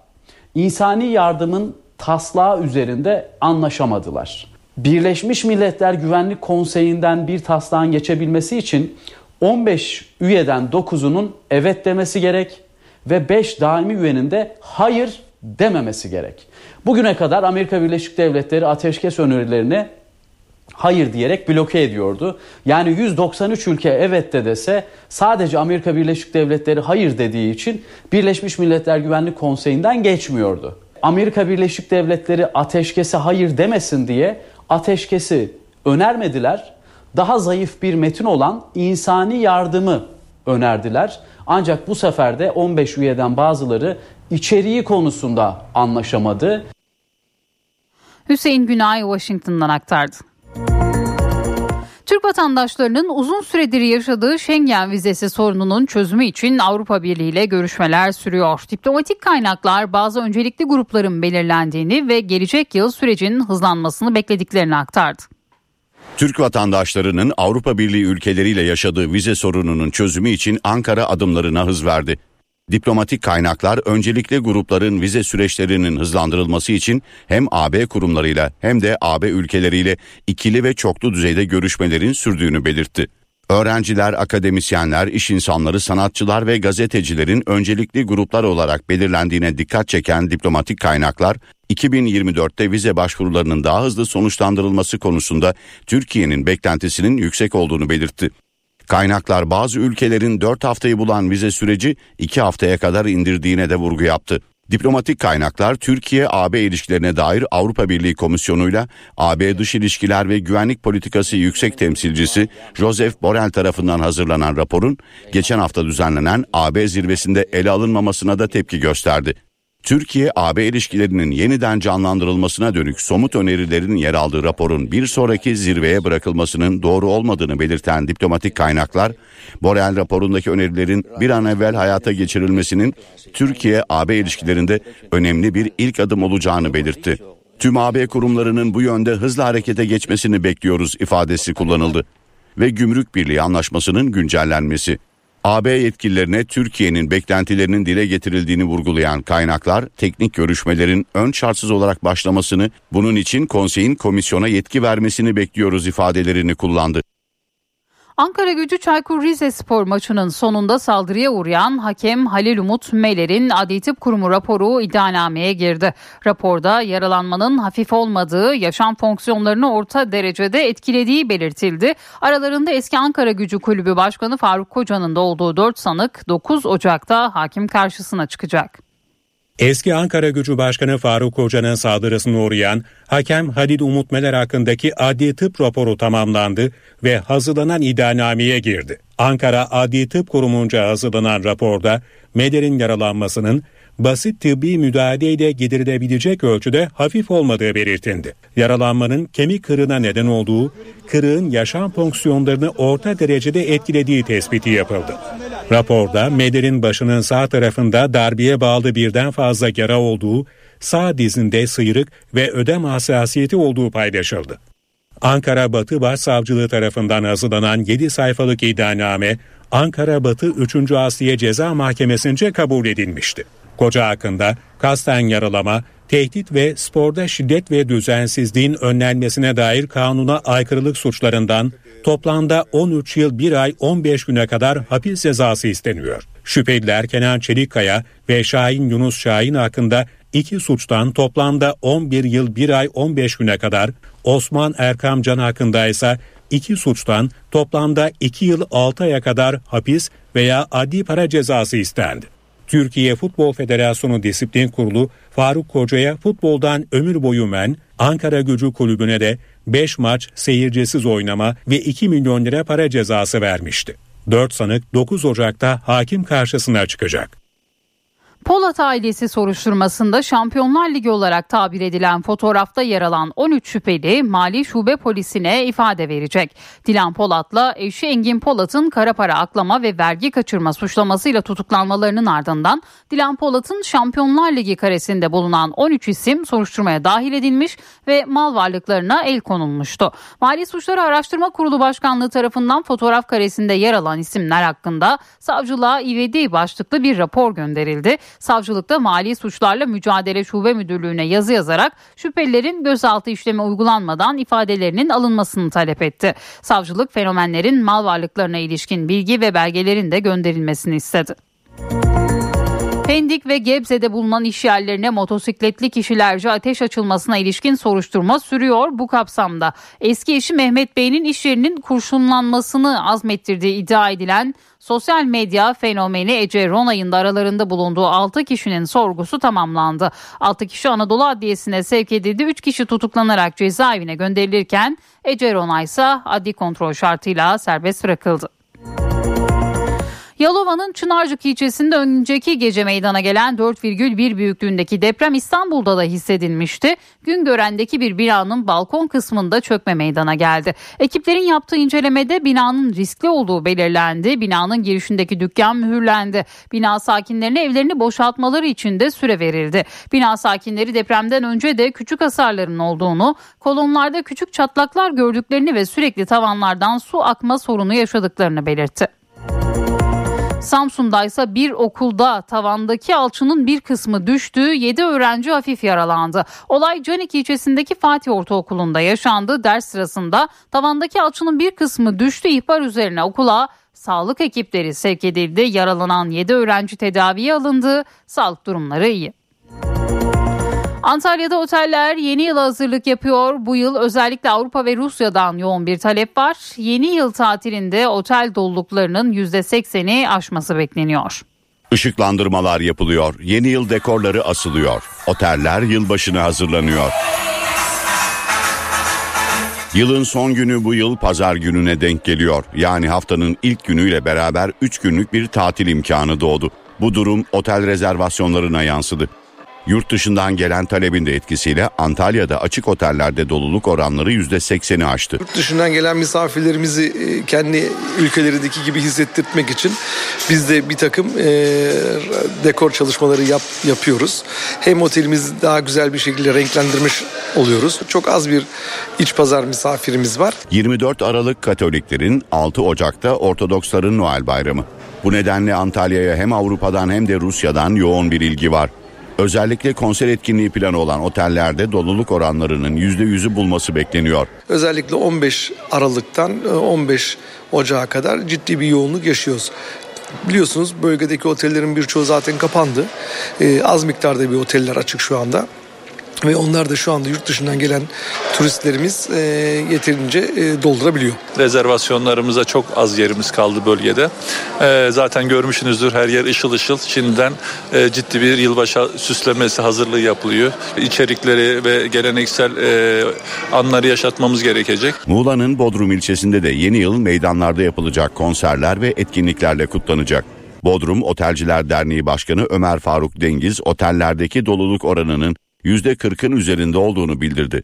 insani yardımın taslağı üzerinde anlaşamadılar. Birleşmiş Milletler Güvenlik Konseyi'nden bir taslağın geçebilmesi için 15 üyeden 9'unun evet demesi gerek ve 5 daimi üyenin de hayır dememesi gerek. Bugüne kadar Amerika Birleşik Devletleri ateşkes önerilerini hayır diyerek bloke ediyordu. Yani 193 ülke evet de dese sadece Amerika Birleşik Devletleri hayır dediği için Birleşmiş Milletler Güvenlik Konseyi'nden geçmiyordu. Amerika Birleşik Devletleri ateşkese hayır demesin diye ateşkesi önermediler. Daha zayıf bir metin olan insani yardımı önerdiler. Ancak bu sefer de 15 üyeden bazıları içeriği konusunda anlaşamadı. Hüseyin Günay Washington'dan aktardı. Türk vatandaşlarının uzun süredir yaşadığı Schengen vizesi sorununun çözümü için Avrupa Birliği ile görüşmeler sürüyor. Diplomatik kaynaklar bazı öncelikli grupların belirlendiğini ve gelecek yıl sürecin hızlanmasını beklediklerini aktardı. Türk vatandaşlarının Avrupa Birliği ülkeleriyle yaşadığı vize sorununun çözümü için Ankara adımlarına hız verdi. Diplomatik kaynaklar öncelikle grupların vize süreçlerinin hızlandırılması için hem AB kurumlarıyla hem de AB ülkeleriyle ikili ve çoklu düzeyde görüşmelerin sürdüğünü belirtti. Öğrenciler, akademisyenler, iş insanları, sanatçılar ve gazetecilerin öncelikli gruplar olarak belirlendiğine dikkat çeken diplomatik kaynaklar, 2024'te vize başvurularının daha hızlı sonuçlandırılması konusunda Türkiye'nin beklentisinin yüksek olduğunu belirtti. Kaynaklar bazı ülkelerin 4 haftayı bulan vize süreci 2 haftaya kadar indirdiğine de vurgu yaptı. Diplomatik kaynaklar Türkiye-AB ilişkilerine dair Avrupa Birliği Komisyonu'yla AB Dış İlişkiler ve Güvenlik Politikası Yüksek Temsilcisi Joseph Borrell tarafından hazırlanan raporun geçen hafta düzenlenen AB zirvesinde ele alınmamasına da tepki gösterdi. Türkiye-AB ilişkilerinin yeniden canlandırılmasına dönük somut önerilerin yer aldığı raporun bir sonraki zirveye bırakılmasının doğru olmadığını belirten diplomatik kaynaklar, Borel raporundaki önerilerin bir an evvel hayata geçirilmesinin Türkiye-AB ilişkilerinde önemli bir ilk adım olacağını belirtti. Tüm AB kurumlarının bu yönde hızlı harekete geçmesini bekliyoruz ifadesi kullanıldı ve Gümrük Birliği Anlaşması'nın güncellenmesi. AB yetkililerine Türkiye'nin beklentilerinin dile getirildiğini vurgulayan kaynaklar, teknik görüşmelerin ön şartsız olarak başlamasını, bunun için konseyin komisyona yetki vermesini bekliyoruz ifadelerini kullandı. Ankara gücü Çaykur Rizespor maçının sonunda saldırıya uğrayan hakem Halil Umut Meler'in Adli Tıp Kurumu raporu iddianameye girdi. Raporda yaralanmanın hafif olmadığı, yaşam fonksiyonlarını orta derecede etkilediği belirtildi. Aralarında eski Ankara gücü kulübü başkanı Faruk Koca'nın da olduğu 4 sanık 9 Ocak'ta hakim karşısına çıkacak. Eski Ankara Gücü Başkanı Faruk Hoca'nın saldırısına uğrayan hakem Halil Umut Meler hakkındaki adli tıp raporu tamamlandı ve hazırlanan iddianameye girdi. Ankara Adli Tıp Kurumunca hazırlanan raporda Meler'in yaralanmasının basit tıbbi müdahaleyle giderilebilecek ölçüde hafif olmadığı belirtildi. Yaralanmanın kemik kırığına neden olduğu, kırığın yaşam fonksiyonlarını orta derecede etkilediği tespiti yapıldı. Raporda Meder'in başının sağ tarafında darbeye bağlı birden fazla yara olduğu, sağ dizinde sıyrık ve ödem hassasiyeti olduğu paylaşıldı. Ankara Batı Başsavcılığı tarafından hazırlanan 7 sayfalık iddianame Ankara Batı 3. Asliye Ceza Mahkemesi'nce kabul edilmişti. Koca hakkında kasten yaralama, tehdit ve sporda şiddet ve düzensizliğin önlenmesine dair kanuna aykırılık suçlarından toplamda 13 yıl 1 ay 15 güne kadar hapis cezası isteniyor. Şüpheliler Kenan Çelikkaya ve Şahin Yunus Şahin hakkında iki suçtan toplamda 11 yıl 1 ay 15 güne kadar, Osman Erkam Can hakkında ise iki suçtan toplamda 2 yıl 6 aya kadar hapis veya adli para cezası istendi. Türkiye Futbol Federasyonu Disiplin Kurulu Faruk Koca'ya futboldan ömür boyu men, Ankara Gücü Kulübü'ne de 5 maç seyircisiz oynama ve 2 milyon lira para cezası vermişti. 4 sanık 9 Ocak'ta hakim karşısına çıkacak. Polat ailesi soruşturmasında Şampiyonlar Ligi olarak tabir edilen fotoğrafta yer alan 13 şüpheli Mali Şube Polisi'ne ifade verecek. Dilan Polat'la eşi Engin Polat'ın kara para aklama ve vergi kaçırma suçlamasıyla tutuklanmalarının ardından Dilan Polat'ın Şampiyonlar Ligi karesinde bulunan 13 isim soruşturmaya dahil edilmiş ve mal varlıklarına el konulmuştu. Mali Suçları Araştırma Kurulu Başkanlığı tarafından fotoğraf karesinde yer alan isimler hakkında savcılığa ivedi başlıklı bir rapor gönderildi. Savcılıkta Mali Suçlarla Mücadele Şube Müdürlüğü'ne yazı yazarak şüphelilerin gözaltı işlemi uygulanmadan ifadelerinin alınmasını talep etti. Savcılık fenomenlerin mal varlıklarına ilişkin bilgi ve belgelerin de gönderilmesini istedi. Pendik ve Gebze'de bulunan iş yerlerine motosikletli kişilerce ateş açılmasına ilişkin soruşturma sürüyor bu kapsamda. Eski eşi Mehmet Bey'in iş yerinin kurşunlanmasını azmettirdiği iddia edilen sosyal medya fenomeni Ece Ronay'ın da aralarında bulunduğu 6 kişinin sorgusu tamamlandı. 6 kişi Anadolu Adliyesi'ne sevk edildi. 3 kişi tutuklanarak cezaevine gönderilirken Ece Ronay ise adli kontrol şartıyla serbest bırakıldı. Yalova'nın Çınarcık ilçesinde önceki gece meydana gelen 4,1 büyüklüğündeki deprem İstanbul'da da hissedilmişti. Güngören'deki bir binanın balkon kısmında çökme meydana geldi. Ekiplerin yaptığı incelemede binanın riskli olduğu belirlendi. Binanın girişindeki dükkan mühürlendi. Bina sakinlerine evlerini boşaltmaları için de süre verildi. Bina sakinleri depremden önce de küçük hasarların olduğunu, kolonlarda küçük çatlaklar gördüklerini ve sürekli tavanlardan su akma sorunu yaşadıklarını belirtti. Samsun'da ise bir okulda tavandaki alçının bir kısmı düştü. 7 öğrenci hafif yaralandı. Olay Canik ilçesindeki Fatih Ortaokulu'nda yaşandı. Ders sırasında tavandaki alçının bir kısmı düştü. İhbar üzerine okula sağlık ekipleri sevk edildi. Yaralanan 7 öğrenci tedaviye alındı. Sağlık durumları iyi. Antalya'da oteller yeni yıla hazırlık yapıyor. Bu yıl özellikle Avrupa ve Rusya'dan yoğun bir talep var. Yeni yıl tatilinde otel doluluklarının %80'i aşması bekleniyor. Işıklandırmalar yapılıyor, yeni yıl dekorları asılıyor. Oteller yılbaşına hazırlanıyor. Yılın son günü bu yıl pazar gününe denk geliyor. Yani haftanın ilk günüyle beraber 3 günlük bir tatil imkanı doğdu. Bu durum otel rezervasyonlarına yansıdı. Yurt dışından gelen talebin de etkisiyle Antalya'da açık otellerde doluluk oranları %80'i aştı. Yurt dışından gelen misafirlerimizi e, kendi ülkelerindeki gibi hissettirmek için biz de bir takım e, dekor çalışmaları yap, yapıyoruz. Hem otelimizi daha güzel bir şekilde renklendirmiş oluyoruz. Çok az bir iç pazar misafirimiz var. 24 Aralık Katoliklerin 6 Ocak'ta Ortodoksların Noel Bayramı. Bu nedenle Antalya'ya hem Avrupa'dan hem de Rusya'dan yoğun bir ilgi var. Özellikle konser etkinliği planı olan otellerde doluluk oranlarının %100'ü bulması bekleniyor. Özellikle 15 Aralık'tan e, 15 Ocağı kadar ciddi bir yoğunluk yaşıyoruz. Biliyorsunuz bölgedeki otellerin birçoğu zaten kapandı. Ee, az miktarda bir oteller açık şu anda. Ve onlar da şu anda yurt dışından gelen turistlerimiz e, yeterince e, doldurabiliyor. Rezervasyonlarımıza çok az yerimiz kaldı bölgede. Ee, zaten görmüşsünüzdür her yer ışıl ışıl. Şimdiden e, ciddi bir yılbaşı süslemesi hazırlığı yapılıyor. İçerikleri ve geleneksel e, anları yaşatmamız gerekecek. Muğla'nın Bodrum ilçesinde de yeni yıl meydanlarda yapılacak konserler ve etkinliklerle kutlanacak. Bodrum Otelciler Derneği Başkanı Ömer Faruk Dengiz otellerdeki doluluk oranının %40'ın üzerinde olduğunu bildirdi.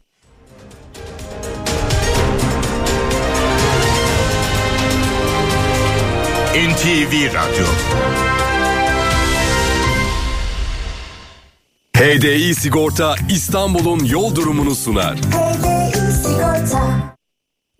NTV Radyo HDI Sigorta İstanbul'un yol durumunu sunar.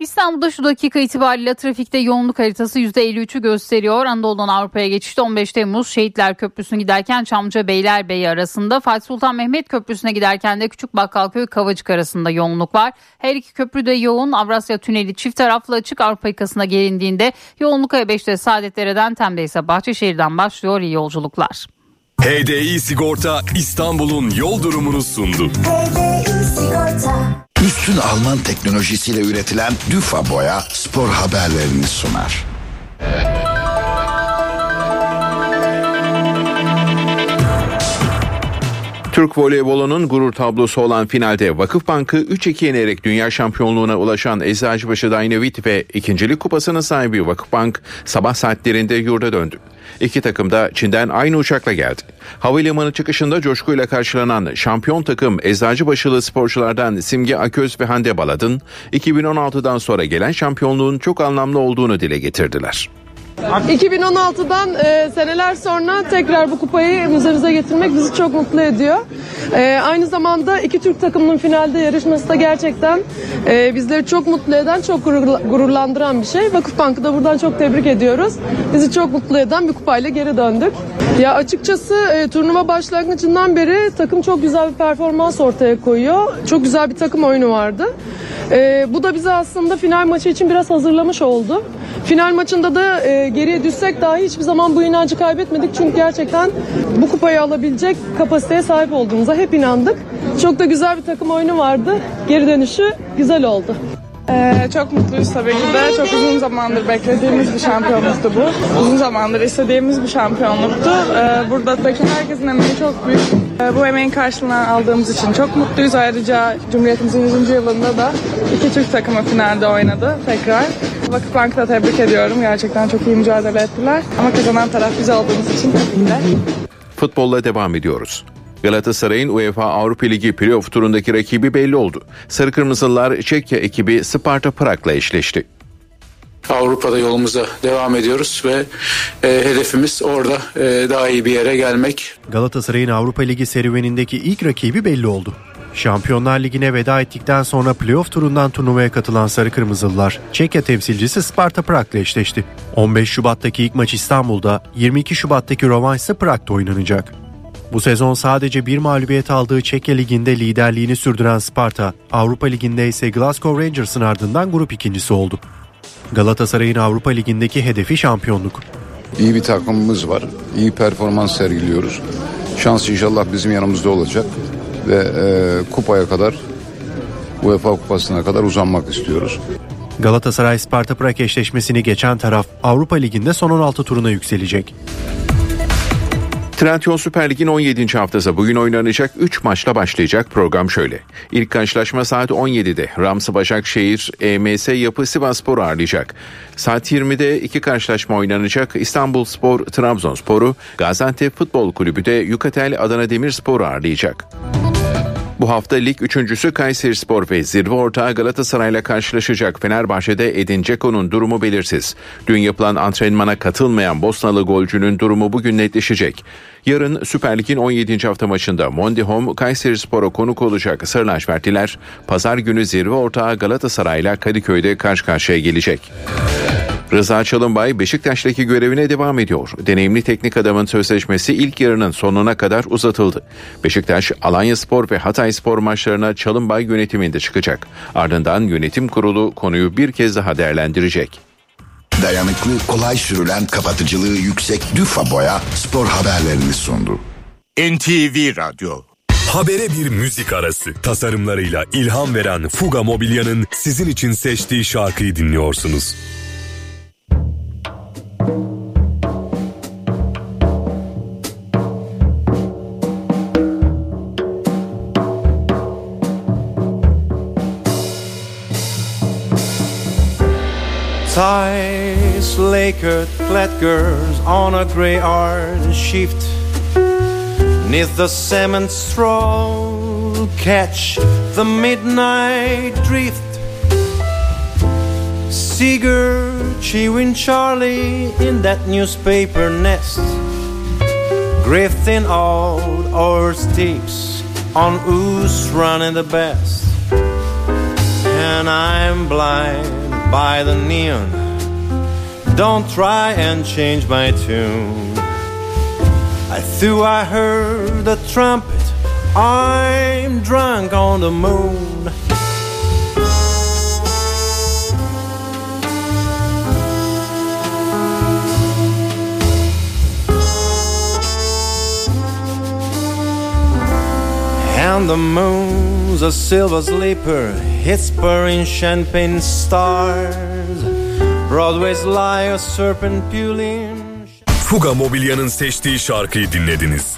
İstanbul'da şu dakika itibariyle trafikte yoğunluk haritası %53'ü gösteriyor. Anadolu'dan Avrupa'ya geçişte 15 Temmuz Şehitler Köprüsü'nü giderken Çamlıca Beylerbeyi arasında Fatih Sultan Mehmet Köprüsü'ne giderken de Küçük Bakkalköy Kavacık arasında yoğunluk var. Her iki köprü de yoğun. Avrasya Tüneli çift taraflı açık Avrupa yakasına gelindiğinde yoğunluk A5'te Saadetdere'den Tem'de ise Bahçeşehir'den başlıyor. İyi yolculuklar. HDI Sigorta İstanbul'un yol durumunu sundu. Üstün Alman teknolojisiyle üretilen Düfa Boya spor haberlerini sunar. Türk voleybolunun gurur tablosu olan finalde Vakıfbank'ı 3-2 yenerek dünya şampiyonluğuna ulaşan Eczacıbaşı Dynavit ve ikincilik kupasının sahibi Vakıfbank sabah saatlerinde yurda döndü. İki takım da Çin'den aynı uçakla geldi. Havalimanı çıkışında coşkuyla karşılanan şampiyon takım Eczacıbaşılı sporculardan Simge Aköz ve Hande Baladın 2016'dan sonra gelen şampiyonluğun çok anlamlı olduğunu dile getirdiler. 2016'dan e, seneler sonra tekrar bu kupayı müzemize getirmek bizi çok mutlu ediyor. E, aynı zamanda iki Türk takımının finalde yarışması da gerçekten e, bizleri çok mutlu eden, çok gurur- gururlandıran bir şey. Vakıfbank'ı da buradan çok tebrik ediyoruz. Bizi çok mutlu eden bir kupayla geri döndük. Ya açıkçası e, turnuva başlangıcından beri takım çok güzel bir performans ortaya koyuyor. Çok güzel bir takım oyunu vardı. E, bu da bizi aslında final maçı için biraz hazırlamış oldu. Final maçında da geriye düşsek dahi hiçbir zaman bu inancı kaybetmedik. Çünkü gerçekten bu kupayı alabilecek kapasiteye sahip olduğumuza hep inandık. Çok da güzel bir takım oyunu vardı. Geri dönüşü güzel oldu. Ee, çok mutluyuz tabii ki de. Çok uzun zamandır beklediğimiz bir şampiyonluktu bu. Uzun zamandır istediğimiz bir şampiyonluktu. Ee, buradaki herkesin emeği çok büyük. Ee, bu emeğin karşılığını aldığımız için çok mutluyuz. Ayrıca Cumhuriyetimizin 100. yılında da iki Türk takımı finalde oynadı tekrar. Vakıfbank'ı da tebrik ediyorum. Gerçekten çok iyi mücadele ettiler. Ama kazanan taraf biz olduğumuz için tabii ki de. Futbolla devam ediyoruz. Galatasaray'ın UEFA Avrupa Ligi playoff turundaki rakibi belli oldu. Sarı Kırmızılılar Çekya ekibi Sparta Prag'la eşleşti. Avrupa'da yolumuza devam ediyoruz ve e, hedefimiz orada e, daha iyi bir yere gelmek. Galatasaray'ın Avrupa Ligi serüvenindeki ilk rakibi belli oldu. Şampiyonlar Ligi'ne veda ettikten sonra playoff turundan turnuvaya katılan Sarı Kırmızılılar, Çekya temsilcisi Sparta Prag'la eşleşti. 15 Şubat'taki ilk maç İstanbul'da, 22 Şubat'taki rövanş ise Prag'da oynanacak. Bu sezon sadece bir mağlubiyet aldığı Çekya Ligi'nde liderliğini sürdüren Sparta, Avrupa Ligi'nde ise Glasgow Rangers'ın ardından grup ikincisi oldu. Galatasaray'ın Avrupa Ligi'ndeki hedefi şampiyonluk. İyi bir takımımız var. İyi performans sergiliyoruz. Şans inşallah bizim yanımızda olacak ve e, kupaya kadar UEFA kupasına kadar uzanmak istiyoruz. Galatasaray Sparta Prag eşleşmesini geçen taraf Avrupa Ligi'nde son 16 turuna yükselecek. Trendyol Süper Lig'in 17. haftası bugün oynanacak 3 maçla başlayacak program şöyle. İlk karşılaşma saat 17'de Ramsı Başakşehir EMS Yapı Sivasspor ağırlayacak. Saat 20'de iki karşılaşma oynanacak. İstanbul Spor Trabzonspor'u, Gaziantep Futbol Kulübü de Yukatel Adana Demirspor ağırlayacak. Bu hafta lig üçüncüsü Kayseri Spor ve zirve ortağı Galatasaray'la karşılaşacak. Fenerbahçe'de Edin Dzeko'nun durumu belirsiz. Dün yapılan antrenmana katılmayan Bosnalı golcünün durumu bugün netleşecek. Yarın Süper Lig'in 17. hafta maçında Mondihom Kayseri Spor'a konuk olacak Sarılaşvertiler. Pazar günü zirve ortağı Galatasaray'la Kadıköy'de karşı karşıya gelecek. Rıza Çalınbay Beşiktaş'taki görevine devam ediyor. Deneyimli teknik adamın sözleşmesi ilk yarının sonuna kadar uzatıldı. Beşiktaş, Alanya Spor ve Hatay Spor maçlarına Çalınbay yönetiminde çıkacak. Ardından yönetim kurulu konuyu bir kez daha değerlendirecek. Dayanıklı, kolay sürülen, kapatıcılığı yüksek Düfa Boya spor haberlerini sundu. NTV Radyo Habere bir müzik arası. Tasarımlarıyla ilham veren Fuga Mobilya'nın sizin için seçtiği şarkıyı dinliyorsunuz. Ties, lakered, clad girls on a grey arch shift. Neath the cement straw, catch the midnight drift. Seeger chewing Charlie in that newspaper nest. Grifting out our sticks on who's running the best. And I'm blind by the neon. Don't try and change my tune. I thought I heard the trumpet. I'm drunk on the moon. And the moon's a silver sleeper, whispering champagne stars. Broadway's lie a serpent puling. Fuga Mobilya'nın seçtiği şarkıyı dinlediniz.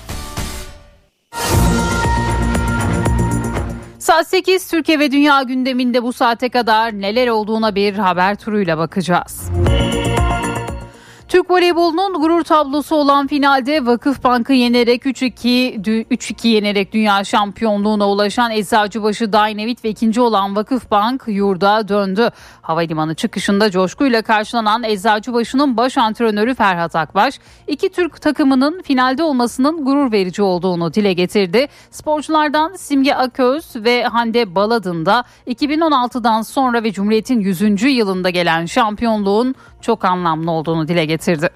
Saat 8 Türkiye ve Dünya gündeminde bu saate kadar neler olduğuna bir haber turuyla bakacağız. Türk voleybolunun gurur tablosu olan finalde Vakıfbank'ı yenerek 3-2 3-2 yenerek dünya şampiyonluğuna ulaşan Eczacıbaşı Dynavit ve ikinci olan Vakıfbank yurda döndü. Havalimanı çıkışında coşkuyla karşılanan Eczacıbaşı'nın baş antrenörü Ferhat Akbaş, iki Türk takımının finalde olmasının gurur verici olduğunu dile getirdi. Sporculardan Simge Aköz ve Hande Baladın da 2016'dan sonra ve Cumhuriyet'in 100. yılında gelen şampiyonluğun çok anlamlı olduğunu dile getirdi.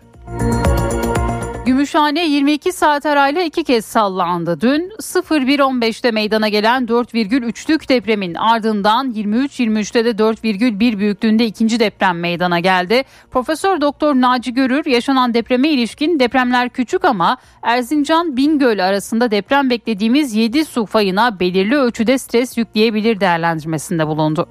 Gümüş Gümüşhane 22 saat arayla iki kez sallandı. Dün 01.15'te meydana gelen 4,3'lük depremin ardından 23.23'te de 4,1 büyüklüğünde ikinci deprem meydana geldi. Profesör Doktor Naci Görür yaşanan depreme ilişkin depremler küçük ama Erzincan Bingöl arasında deprem beklediğimiz 7 su fayına belirli ölçüde stres yükleyebilir değerlendirmesinde bulundu.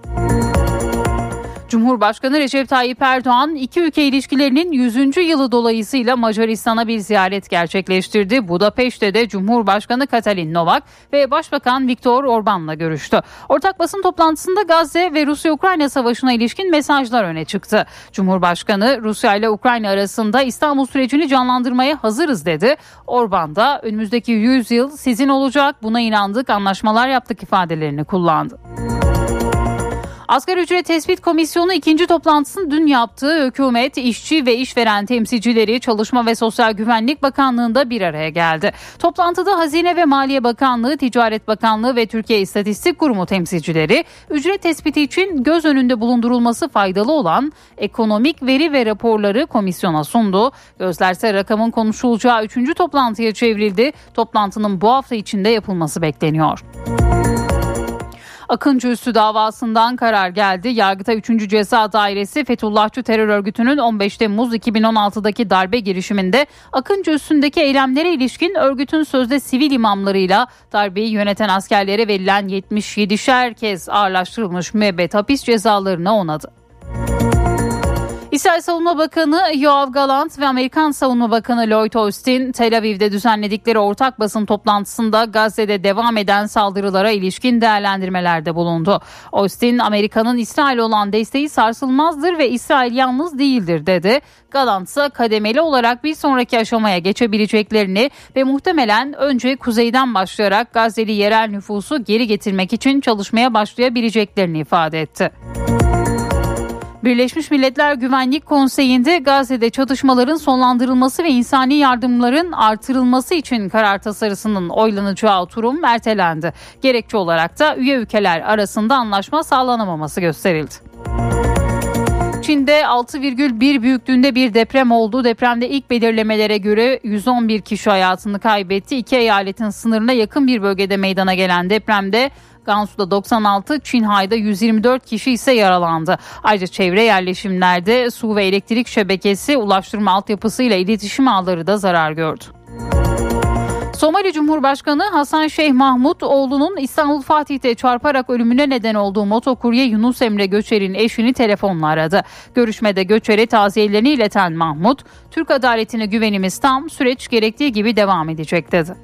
Cumhurbaşkanı Recep Tayyip Erdoğan iki ülke ilişkilerinin 100. yılı dolayısıyla Macaristan'a bir ziyaret gerçekleştirdi. Budapeşte de Cumhurbaşkanı Katalin Novak ve Başbakan Viktor Orban'la görüştü. Ortak basın toplantısında Gazze ve Rusya-Ukrayna savaşına ilişkin mesajlar öne çıktı. Cumhurbaşkanı Rusya ile Ukrayna arasında İstanbul sürecini canlandırmaya hazırız dedi. Orban da önümüzdeki 100 yıl sizin olacak buna inandık anlaşmalar yaptık ifadelerini kullandı. Asgari ücret tespit komisyonu ikinci toplantısını dün yaptı. Hükümet, işçi ve işveren temsilcileri Çalışma ve Sosyal Güvenlik Bakanlığı'nda bir araya geldi. Toplantıda Hazine ve Maliye Bakanlığı, Ticaret Bakanlığı ve Türkiye İstatistik Kurumu temsilcileri ücret tespiti için göz önünde bulundurulması faydalı olan ekonomik veri ve raporları komisyona sundu. Gözlerse rakamın konuşulacağı üçüncü toplantıya çevrildi. Toplantının bu hafta içinde yapılması bekleniyor. Akıncı Üssü davasından karar geldi. Yargıta 3. Ceza Dairesi Fethullahçı terör örgütünün 15 Temmuz 2016'daki darbe girişiminde Akıncı Üssü'ndeki eylemlere ilişkin örgütün sözde sivil imamlarıyla darbeyi yöneten askerlere verilen 77'şer kez ağırlaştırılmış müebbet hapis cezalarını onadı. İsrail Savunma Bakanı Yoav Galant ve Amerikan Savunma Bakanı Lloyd Austin Tel Aviv'de düzenledikleri ortak basın toplantısında Gazze'de devam eden saldırılara ilişkin değerlendirmelerde bulundu. Austin Amerika'nın İsrail olan desteği sarsılmazdır ve İsrail yalnız değildir dedi. Galant ise kademeli olarak bir sonraki aşamaya geçebileceklerini ve muhtemelen önce kuzeyden başlayarak Gazze'li yerel nüfusu geri getirmek için çalışmaya başlayabileceklerini ifade etti. Birleşmiş Milletler Güvenlik Konseyi'nde Gazze'de çatışmaların sonlandırılması ve insani yardımların artırılması için karar tasarısının oylanacağı oturum ertelendi. Gerekçe olarak da üye ülkeler arasında anlaşma sağlanamaması gösterildi. Çin'de 6,1 büyüklüğünde bir deprem oldu. Depremde ilk belirlemelere göre 111 kişi hayatını kaybetti. İki eyaletin sınırına yakın bir bölgede meydana gelen depremde Gansu'da 96, Çinhay'da 124 kişi ise yaralandı. Ayrıca çevre yerleşimlerde su ve elektrik şebekesi, ulaştırma altyapısı ile iletişim ağları da zarar gördü. Somali Cumhurbaşkanı Hasan Şeyh Mahmut oğlunun İstanbul Fatih'te çarparak ölümüne neden olduğu motokurye Yunus Emre Göçer'in eşini telefonla aradı. Görüşmede Göçer'e taziyelerini ileten Mahmut, Türk adaletine güvenimiz tam, süreç gerektiği gibi devam edecek dedi.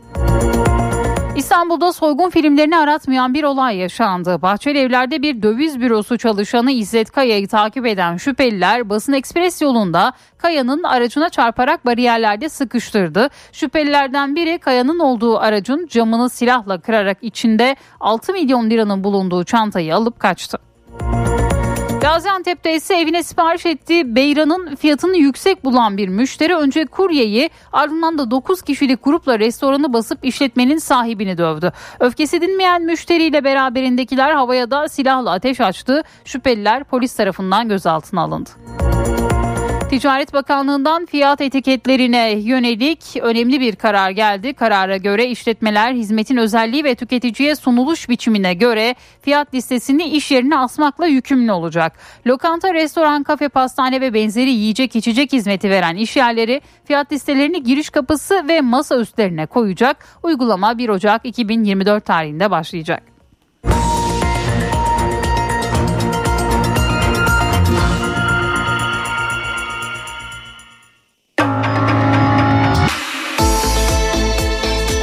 İstanbul'da soygun filmlerini aratmayan bir olay yaşandı. Bahçeli Evler'de bir döviz bürosu çalışanı İzzet Kaya'yı takip eden şüpheliler basın ekspres yolunda Kaya'nın aracına çarparak bariyerlerde sıkıştırdı. Şüphelilerden biri Kaya'nın olduğu aracın camını silahla kırarak içinde 6 milyon liranın bulunduğu çantayı alıp kaçtı. Gaziantep'te ise evine sipariş ettiği beyranın fiyatını yüksek bulan bir müşteri önce kuryeyi ardından da 9 kişilik grupla restoranı basıp işletmenin sahibini dövdü. Öfkesi dinmeyen müşteriyle beraberindekiler havaya da silahla ateş açtı. Şüpheliler polis tarafından gözaltına alındı. Ticaret Bakanlığı'ndan fiyat etiketlerine yönelik önemli bir karar geldi. Karara göre işletmeler hizmetin özelliği ve tüketiciye sunuluş biçimine göre fiyat listesini iş yerine asmakla yükümlü olacak. Lokanta, restoran, kafe, pastane ve benzeri yiyecek içecek hizmeti veren iş yerleri fiyat listelerini giriş kapısı ve masa üstlerine koyacak. Uygulama 1 Ocak 2024 tarihinde başlayacak.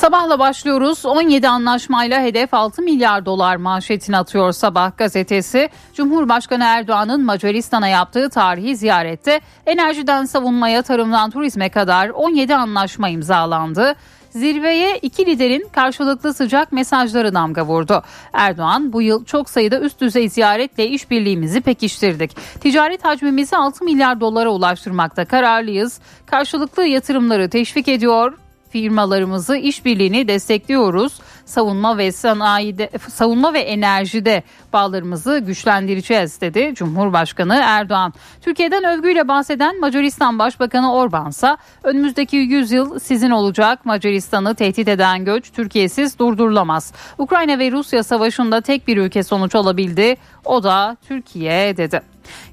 Sabahla başlıyoruz. 17 anlaşmayla hedef 6 milyar dolar manşetini atıyor Sabah gazetesi. Cumhurbaşkanı Erdoğan'ın Macaristan'a yaptığı tarihi ziyarette enerjiden savunmaya, tarımdan turizme kadar 17 anlaşma imzalandı. Zirveye iki liderin karşılıklı sıcak mesajları damga vurdu. Erdoğan bu yıl çok sayıda üst düzey ziyaretle işbirliğimizi pekiştirdik. Ticaret hacmimizi 6 milyar dolara ulaştırmakta kararlıyız. Karşılıklı yatırımları teşvik ediyor, firmalarımızı işbirliğini destekliyoruz. Savunma ve sanayide savunma ve enerjide bağlarımızı güçlendireceğiz dedi Cumhurbaşkanı Erdoğan. Türkiye'den övgüyle bahseden Macaristan Başbakanı Orban ise önümüzdeki 100 yıl sizin olacak. Macaristan'ı tehdit eden göç Türkiye'siz durdurulamaz. Ukrayna ve Rusya savaşında tek bir ülke sonuç alabildi. O da Türkiye dedi.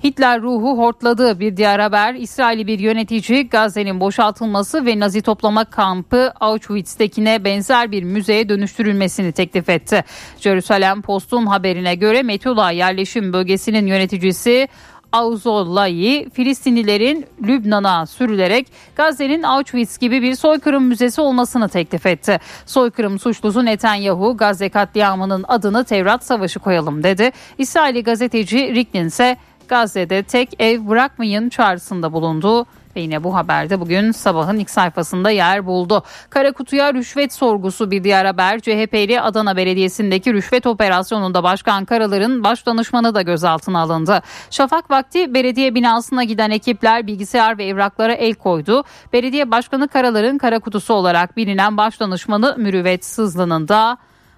Hitler ruhu hortladı. Bir diğer haber İsrail'i bir yönetici Gazze'nin boşaltılması ve Nazi toplama kampı Auschwitz'tekine benzer bir müzeye dönüştürülmesini teklif etti. Jerusalem Post'un haberine göre Metula yerleşim bölgesinin yöneticisi Auzolla'yı Filistinlilerin Lübnan'a sürülerek Gazze'nin Auschwitz gibi bir soykırım müzesi olmasını teklif etti. Soykırım suçlusu Netanyahu Gazze katliamının adını Tevrat Savaşı koyalım dedi. İsraili gazeteci Ricklin ise Gazze'de tek ev bırakmayın çağrısında bulundu. Ve yine bu haberde bugün sabahın ilk sayfasında yer buldu. Kara kutuya rüşvet sorgusu bir diğer haber. CHP'li Adana Belediyesi'ndeki rüşvet operasyonunda Başkan Karalar'ın baş danışmanı da gözaltına alındı. Şafak vakti belediye binasına giden ekipler bilgisayar ve evraklara el koydu. Belediye Başkanı Karalar'ın kara kutusu olarak bilinen baş danışmanı Mürüvvet Sızlı'nın da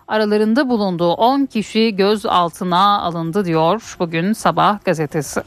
aralarında bulunduğu 10 kişi gözaltına alındı diyor bugün sabah gazetesi.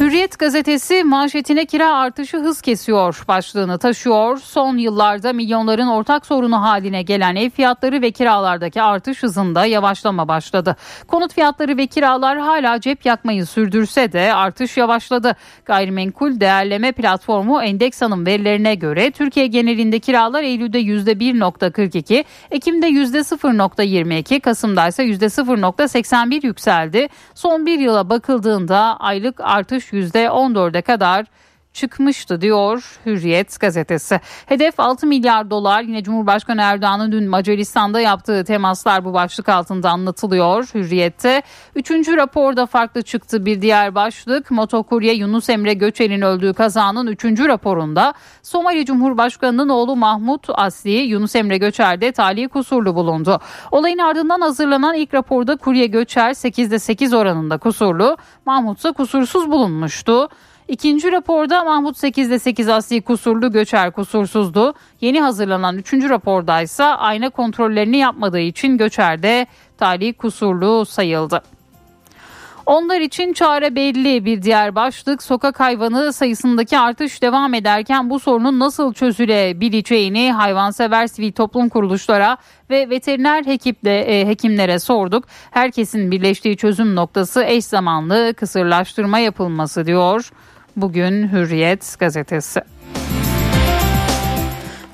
Hürriyet gazetesi manşetine kira artışı hız kesiyor başlığını taşıyor. Son yıllarda milyonların ortak sorunu haline gelen ev fiyatları ve kiralardaki artış hızında yavaşlama başladı. Konut fiyatları ve kiralar hala cep yakmayı sürdürse de artış yavaşladı. Gayrimenkul değerleme platformu Endeksan'ın verilerine göre Türkiye genelinde kiralar Eylül'de %1.42, Ekim'de %0.22, Kasım'da ise %0.81 yükseldi. Son bir yıla bakıldığında aylık artış %14'e kadar çıkmıştı diyor Hürriyet gazetesi. Hedef 6 milyar dolar yine Cumhurbaşkanı Erdoğan'ın dün Macaristan'da yaptığı temaslar bu başlık altında anlatılıyor Hürriyet'te. Üçüncü raporda farklı çıktı bir diğer başlık motokurye Yunus Emre Göçer'in öldüğü kazanın üçüncü raporunda Somali Cumhurbaşkanı'nın oğlu Mahmut Asli Yunus Emre Göçer'de tali kusurlu bulundu. Olayın ardından hazırlanan ilk raporda kurye Göçer 8'de 8 oranında kusurlu Mahmut kusursuz bulunmuştu. İkinci raporda Mahmut 8'de 8 asli kusurlu Göçer kusursuzdu. Yeni hazırlanan üçüncü raporda ise ayna kontrollerini yapmadığı için Göçer'de talih kusurlu sayıldı. Onlar için çare belli bir diğer başlık sokak hayvanı sayısındaki artış devam ederken bu sorunun nasıl çözülebileceğini hayvansever sivil toplum kuruluşlara ve veteriner hekiple, e, hekimlere sorduk. Herkesin birleştiği çözüm noktası eş zamanlı kısırlaştırma yapılması diyor. Bugün Hürriyet gazetesi.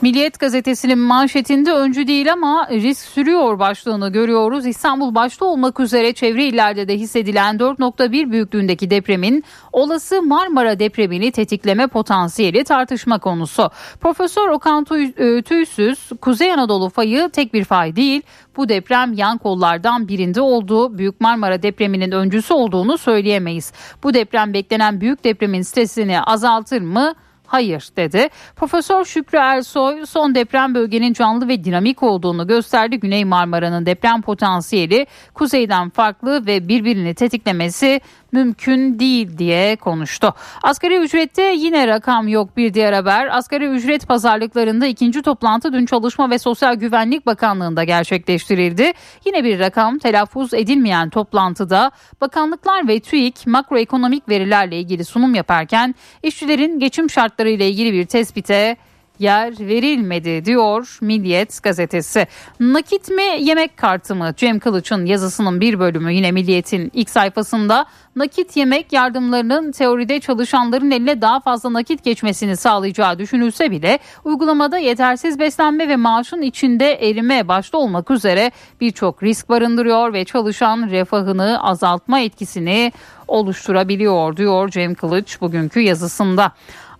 Milliyet gazetesinin manşetinde öncü değil ama risk sürüyor başlığını görüyoruz. İstanbul başta olmak üzere çevre illerde de hissedilen 4.1 büyüklüğündeki depremin olası Marmara depremini tetikleme potansiyeli tartışma konusu. Profesör Okan e, Tüysüz, Kuzey Anadolu fayı tek bir fay değil, bu deprem yan kollardan birinde olduğu Büyük Marmara depreminin öncüsü olduğunu söyleyemeyiz. Bu deprem beklenen büyük depremin stresini azaltır mı? Hayır dedi. Profesör Şükrü Ersoy son deprem bölgenin canlı ve dinamik olduğunu gösterdi. Güney Marmara'nın deprem potansiyeli kuzeyden farklı ve birbirini tetiklemesi mümkün değil diye konuştu. Asgari ücrette yine rakam yok bir diğer haber. Asgari ücret pazarlıklarında ikinci toplantı dün Çalışma ve Sosyal Güvenlik Bakanlığı'nda gerçekleştirildi. Yine bir rakam telaffuz edilmeyen toplantıda bakanlıklar ve TÜİK makroekonomik verilerle ilgili sunum yaparken işçilerin geçim şartları ile ilgili bir tespite yer verilmedi diyor Milliyet gazetesi. Nakit mi yemek kartı mı? Cem Kılıç'ın yazısının bir bölümü yine Milliyet'in ilk sayfasında nakit yemek yardımlarının teoride çalışanların eline daha fazla nakit geçmesini sağlayacağı düşünülse bile uygulamada yetersiz beslenme ve maaşın içinde erime başta olmak üzere birçok risk barındırıyor ve çalışan refahını azaltma etkisini oluşturabiliyor diyor Cem Kılıç bugünkü yazısında.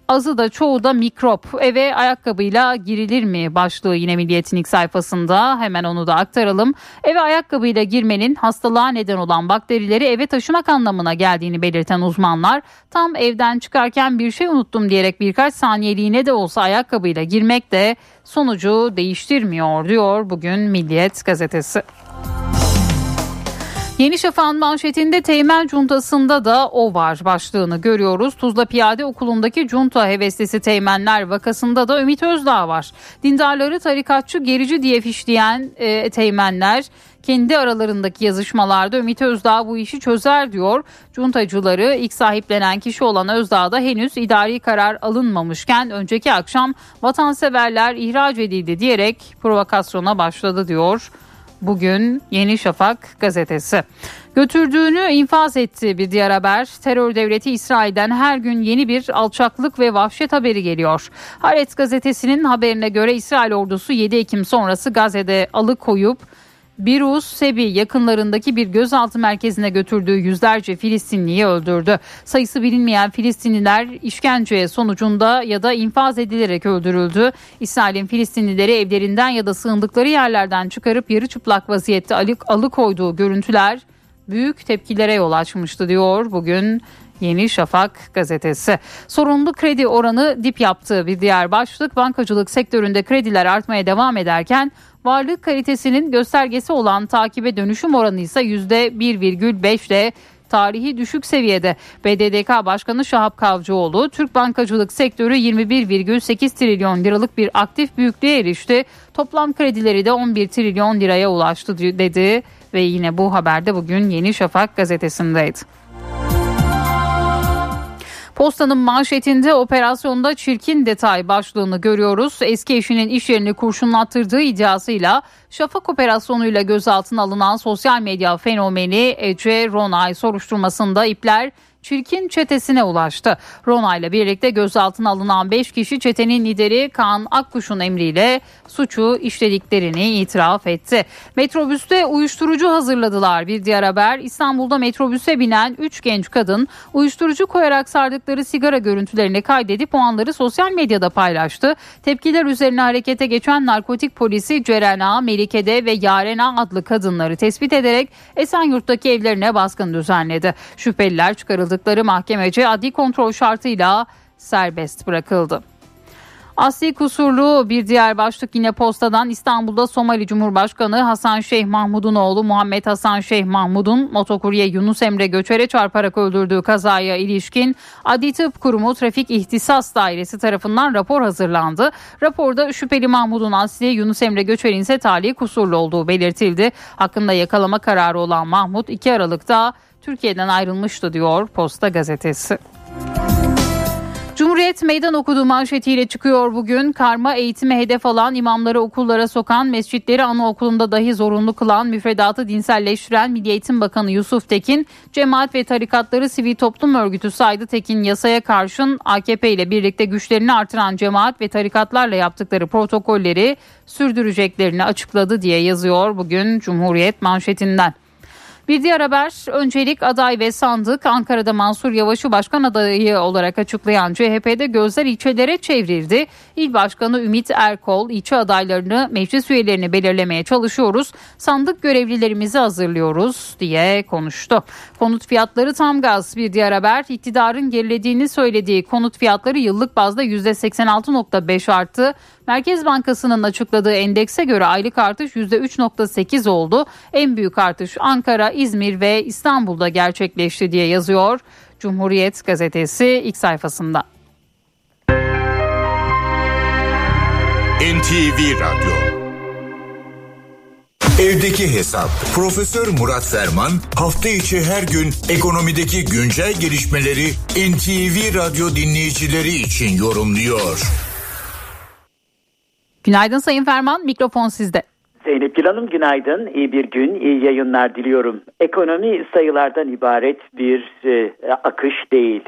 Azı da çoğu da mikrop. Eve ayakkabıyla girilir mi başlığı yine Milliyet'in ilk sayfasında. Hemen onu da aktaralım. Eve ayakkabıyla girmenin hastalığa neden olan bakterileri eve taşımak anlamına geldiğini belirten uzmanlar tam evden çıkarken bir şey unuttum diyerek birkaç saniyeliğine de olsa ayakkabıyla girmek de sonucu değiştirmiyor diyor bugün Milliyet gazetesi. Yeni Şafak'ın manşetinde Teğmen Cuntası'nda da o var başlığını görüyoruz. Tuzla Piyade Okulu'ndaki Cunta heveslisi Teğmenler vakasında da Ümit Özdağ var. Dindarları tarikatçı gerici diye fişleyen e, Teğmenler kendi aralarındaki yazışmalarda Ümit Özdağ bu işi çözer diyor. Cuntacıları ilk sahiplenen kişi olan Özdağ'da henüz idari karar alınmamışken önceki akşam vatanseverler ihraç edildi diyerek provokasyona başladı diyor. Bugün Yeni Şafak gazetesi. Götürdüğünü infaz etti bir diğer haber. Terör devleti İsrail'den her gün yeni bir alçaklık ve vahşet haberi geliyor. Haaretz gazetesinin haberine göre İsrail ordusu 7 Ekim sonrası Gazze'de alıkoyup Birus Sebi yakınlarındaki bir gözaltı merkezine götürdüğü yüzlerce Filistinliyi öldürdü. Sayısı bilinmeyen Filistinliler işkence sonucunda ya da infaz edilerek öldürüldü. İsrail'in Filistinlileri evlerinden ya da sığındıkları yerlerden çıkarıp yarı çıplak vaziyette alık alıkoyduğu görüntüler büyük tepkilere yol açmıştı diyor bugün Yeni Şafak gazetesi. Sorunlu kredi oranı dip yaptığı bir diğer başlık bankacılık sektöründe krediler artmaya devam ederken varlık kalitesinin göstergesi olan takibe dönüşüm oranı ise %1,5 ile tarihi düşük seviyede. BDDK Başkanı Şahap Kavcıoğlu, Türk bankacılık sektörü 21,8 trilyon liralık bir aktif büyüklüğe erişti. Toplam kredileri de 11 trilyon liraya ulaştı dedi ve yine bu haberde bugün Yeni Şafak gazetesindeydi. Postanın manşetinde operasyonda çirkin detay başlığını görüyoruz. Eski eşinin iş yerini kurşunlattırdığı iddiasıyla Şafak operasyonuyla gözaltına alınan sosyal medya fenomeni Ece Ronay soruşturmasında ipler çirkin çetesine ulaştı. Rona ile birlikte gözaltına alınan 5 kişi çetenin lideri Kaan Akkuş'un emriyle suçu işlediklerini itiraf etti. Metrobüste uyuşturucu hazırladılar. Bir diğer haber İstanbul'da metrobüse binen 3 genç kadın uyuşturucu koyarak sardıkları sigara görüntülerini kaydedip o anları sosyal medyada paylaştı. Tepkiler üzerine harekete geçen narkotik polisi Cerena, Melike'de ve Yarena adlı kadınları tespit ederek Esenyurt'taki evlerine baskın düzenledi. Şüpheliler çıkarıldı çıkarıldıkları mahkemece adli kontrol şartıyla serbest bırakıldı. Asli kusurlu bir diğer başlık yine postadan İstanbul'da Somali Cumhurbaşkanı Hasan Şeyh Mahmud'un oğlu Muhammed Hasan Şeyh Mahmud'un motokurye Yunus Emre Göçer'e çarparak öldürdüğü kazaya ilişkin Adli Tıp Kurumu Trafik İhtisas Dairesi tarafından rapor hazırlandı. Raporda şüpheli Mahmud'un asli Yunus Emre Göçer'in ise tali kusurlu olduğu belirtildi. Hakkında yakalama kararı olan Mahmud 2 Aralık'ta Türkiye'den ayrılmıştı diyor Posta gazetesi. Cumhuriyet meydan okuduğu manşetiyle çıkıyor bugün. Karma eğitime hedef alan, imamları okullara sokan, mescitleri anaokulunda dahi zorunlu kılan, müfredatı dinselleştiren Milli Eğitim Bakanı Yusuf Tekin, cemaat ve tarikatları sivil toplum örgütü saydı. Tekin yasaya karşın AKP ile birlikte güçlerini artıran cemaat ve tarikatlarla yaptıkları protokolleri sürdüreceklerini açıkladı diye yazıyor bugün Cumhuriyet manşetinden. Bir diğer haber öncelik aday ve sandık Ankara'da Mansur Yavaş'ı başkan adayı olarak açıklayan CHP'de gözler ilçelere çevrildi. İl Başkanı Ümit Erkol ilçe adaylarını meclis üyelerini belirlemeye çalışıyoruz. Sandık görevlilerimizi hazırlıyoruz diye konuştu. Konut fiyatları tam gaz bir diğer haber iktidarın gerilediğini söylediği konut fiyatları yıllık bazda %86.5 arttı. Merkez Bankası'nın açıkladığı endekse göre aylık artış %3.8 oldu. En büyük artış Ankara, İzmir ve İstanbul'da gerçekleşti diye yazıyor Cumhuriyet gazetesi ilk sayfasında. NTV Radyo Evdeki Hesap Profesör Murat Ferman hafta içi her gün ekonomideki güncel gelişmeleri NTV Radyo dinleyicileri için yorumluyor. Günaydın Sayın Ferman, mikrofon sizde. Zeynep Gül Hanım günaydın, iyi bir gün, iyi yayınlar diliyorum. Ekonomi sayılardan ibaret bir e, akış değil.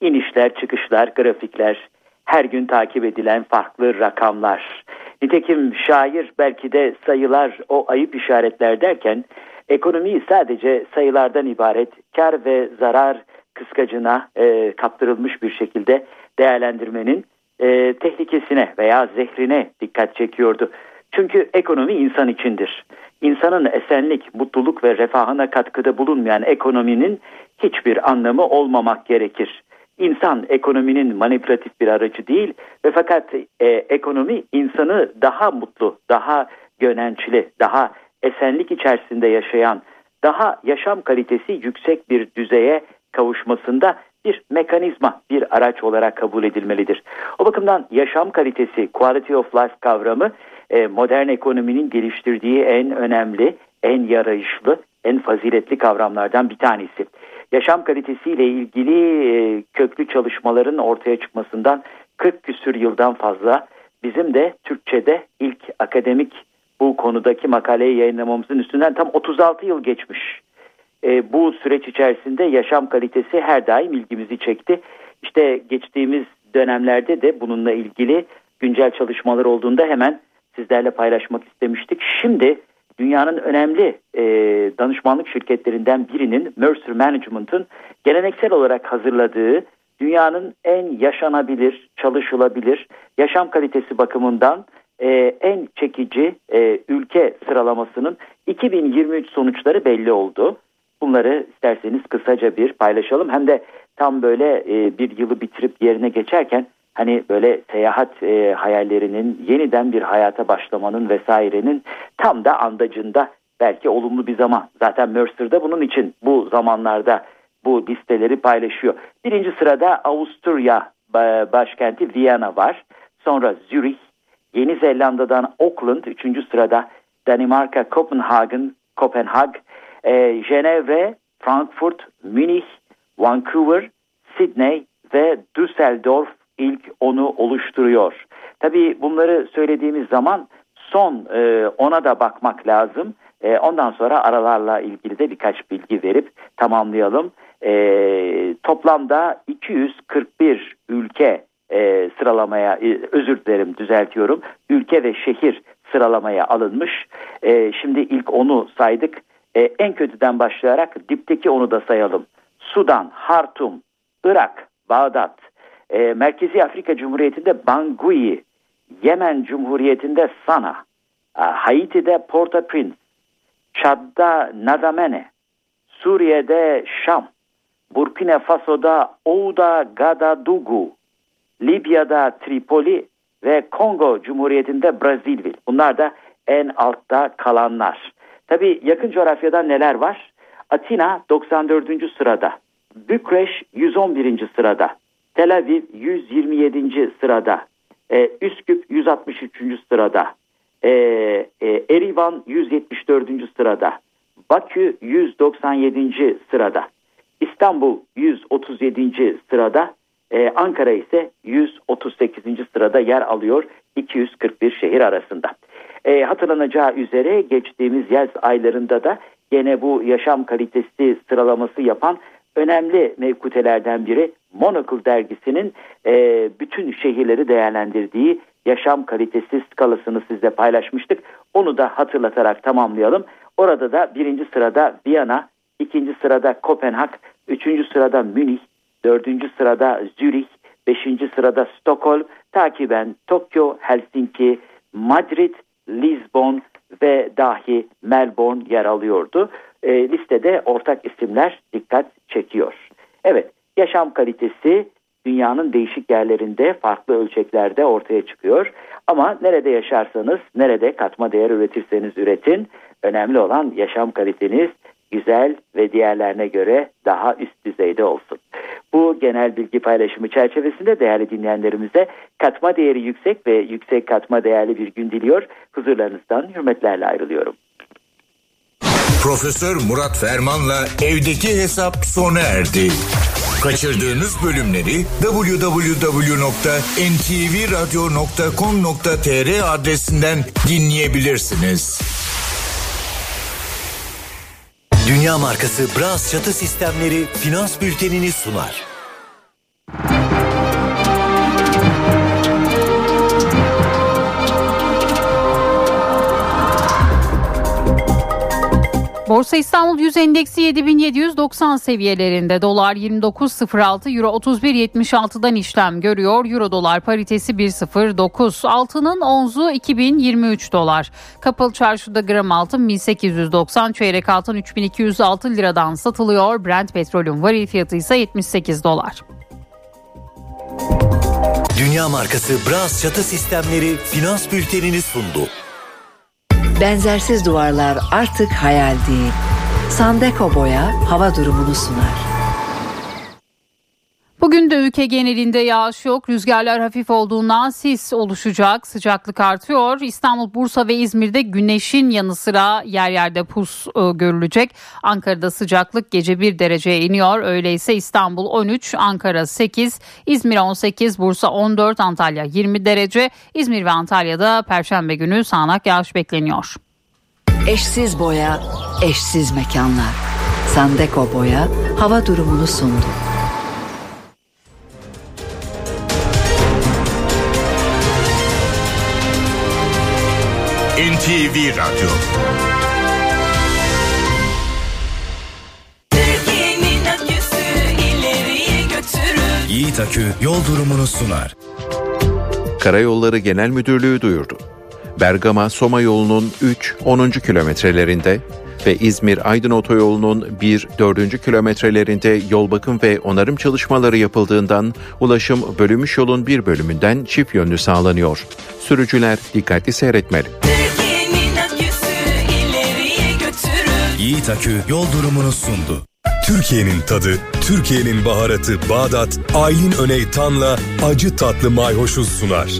İnişler, çıkışlar, grafikler, her gün takip edilen farklı rakamlar. Nitekim şair belki de sayılar o ayıp işaretler derken ekonomiyi sadece sayılardan ibaret kar ve zarar kıskacına e, kaptırılmış bir şekilde değerlendirmenin e, tehlikesine veya zehrine dikkat çekiyordu. Çünkü ekonomi insan içindir. İnsanın esenlik, mutluluk ve refahına katkıda bulunmayan ekonominin hiçbir anlamı olmamak gerekir. İnsan ekonominin manipülatif bir aracı değil ve fakat e, ekonomi insanı daha mutlu, daha gönençli, daha esenlik içerisinde yaşayan, daha yaşam kalitesi yüksek bir düzeye kavuşmasında bir mekanizma, bir araç olarak kabul edilmelidir. O bakımdan yaşam kalitesi, quality of life kavramı e, modern ekonominin geliştirdiği en önemli, en yarayışlı, en faziletli kavramlardan bir tanesi. Yaşam kalitesiyle ilgili e, köklü çalışmaların ortaya çıkmasından 40 küsür yıldan fazla bizim de Türkçe'de ilk akademik bu konudaki makaleyi yayınlamamızın üstünden tam 36 yıl geçmiş. E, bu süreç içerisinde yaşam kalitesi her daim ilgimizi çekti. İşte geçtiğimiz dönemlerde de bununla ilgili güncel çalışmalar olduğunda hemen sizlerle paylaşmak istemiştik. Şimdi dünyanın önemli e, danışmanlık şirketlerinden birinin Mercer Management'ın geleneksel olarak hazırladığı dünyanın en yaşanabilir, çalışılabilir, yaşam kalitesi bakımından e, en çekici e, ülke sıralamasının 2023 sonuçları belli oldu. Bunları isterseniz kısaca bir paylaşalım. Hem de tam böyle e, bir yılı bitirip yerine geçerken hani böyle seyahat e, hayallerinin yeniden bir hayata başlamanın vesairenin tam da andacında belki olumlu bir zaman. Zaten Mercer'da bunun için bu zamanlarda bu listeleri paylaşıyor. Birinci sırada Avusturya başkenti Viyana var. Sonra Zürich, Yeni Zelanda'dan Auckland, üçüncü sırada Danimarka, Copenhagen, Kopenhag, e, Frankfurt, Münih, Vancouver, Sydney ve Düsseldorf ilk onu oluşturuyor. Tabii bunları söylediğimiz zaman son e, ona da bakmak lazım. E, ondan sonra aralarla ilgili de birkaç bilgi verip tamamlayalım. E, toplamda 241 ülke e, sıralamaya e, özür dilerim düzeltiyorum. Ülke ve şehir sıralamaya alınmış. E, şimdi ilk onu saydık. E, en kötüden başlayarak dipteki onu da sayalım. Sudan, Hartum, Irak, Bağdat, e, Merkezi Afrika Cumhuriyeti'nde Bangui, Yemen Cumhuriyeti'nde Sana, e, Haiti'de Port-au-Prince, Çad'da Nadamene, Suriye'de Şam, Burkina Faso'da Ouda Gadadugu, Libya'da Tripoli ve Kongo Cumhuriyeti'nde Brazzaville. Bunlar da en altta kalanlar. Tabi yakın coğrafyada neler var? Atina 94. sırada, Bükreş 111. sırada, Tel Aviv 127. sırada, e, Üsküp 163. sırada, e, e, Erivan 174. sırada, Bakü 197. sırada, İstanbul 137. sırada, ee, Ankara ise 138. sırada yer alıyor 241 şehir arasında. Ee, hatırlanacağı üzere geçtiğimiz yaz aylarında da gene bu yaşam kalitesi sıralaması yapan önemli mevkutelerden biri Monocle dergisinin e, bütün şehirleri değerlendirdiği yaşam kalitesi skalasını sizle paylaşmıştık. Onu da hatırlatarak tamamlayalım. Orada da birinci sırada Viyana, ikinci sırada Kopenhag, üçüncü sırada Münih, dördüncü sırada Zürih, beşinci sırada Stockholm, takiben Tokyo, Helsinki, Madrid, Lisbon ve dahi Melbourne yer alıyordu. E, listede ortak isimler dikkat çekiyor. Evet, yaşam kalitesi dünyanın değişik yerlerinde farklı ölçeklerde ortaya çıkıyor. Ama nerede yaşarsanız, nerede katma değer üretirseniz üretin, önemli olan yaşam kaliteniz güzel ve diğerlerine göre daha üst düzeyde olsun. Bu genel bilgi paylaşımı çerçevesinde değerli dinleyenlerimize katma değeri yüksek ve yüksek katma değerli bir gün diliyor. Huzurlarınızdan hürmetlerle ayrılıyorum. Profesör Murat Ferman'la evdeki hesap sona erdi. Kaçırdığınız bölümleri www.ntvradio.com.tr adresinden dinleyebilirsiniz. Dünya markası Bras çatı sistemleri finans bültenini sunar. Borsa İstanbul Yüz Endeksi 7790 seviyelerinde dolar 29.06 euro 31.76'dan işlem görüyor. Euro dolar paritesi 1.09 altının onzu 2023 dolar. Kapalı çarşıda gram altın 1890 çeyrek altın 3206 liradan satılıyor. Brent petrolün varil fiyatı ise 78 dolar. Dünya markası Bras çatı sistemleri finans bültenini sundu. Benzersiz duvarlar artık hayal değil. Sandeko Boya hava durumunu sunar. Bugün de ülke genelinde yağış yok. Rüzgarlar hafif olduğundan sis oluşacak. Sıcaklık artıyor. İstanbul, Bursa ve İzmir'de güneşin yanı sıra yer yerde pus e, görülecek. Ankara'da sıcaklık gece 1 dereceye iniyor. Öyleyse İstanbul 13, Ankara 8, İzmir 18, Bursa 14, Antalya 20 derece. İzmir ve Antalya'da perşembe günü sağanak yağış bekleniyor. Eşsiz boya, eşsiz mekanlar. Sandeko Boya hava durumunu sundu. NTV Radyo. Yiğit Akü yol durumunu sunar. Karayolları Genel Müdürlüğü duyurdu. Bergama Soma yolunun 3 10. kilometrelerinde ve İzmir Aydın Otoyolu'nun 1 4. kilometrelerinde yol bakım ve onarım çalışmaları yapıldığından ulaşım bölünmüş yolun bir bölümünden çift yönlü sağlanıyor. Sürücüler dikkatli seyretmeli. Yiğit Akü yol durumunu sundu. Türkiye'nin tadı, Türkiye'nin baharatı Bağdat, Aylin Öney Tan'la acı tatlı mayhoşuz sunar.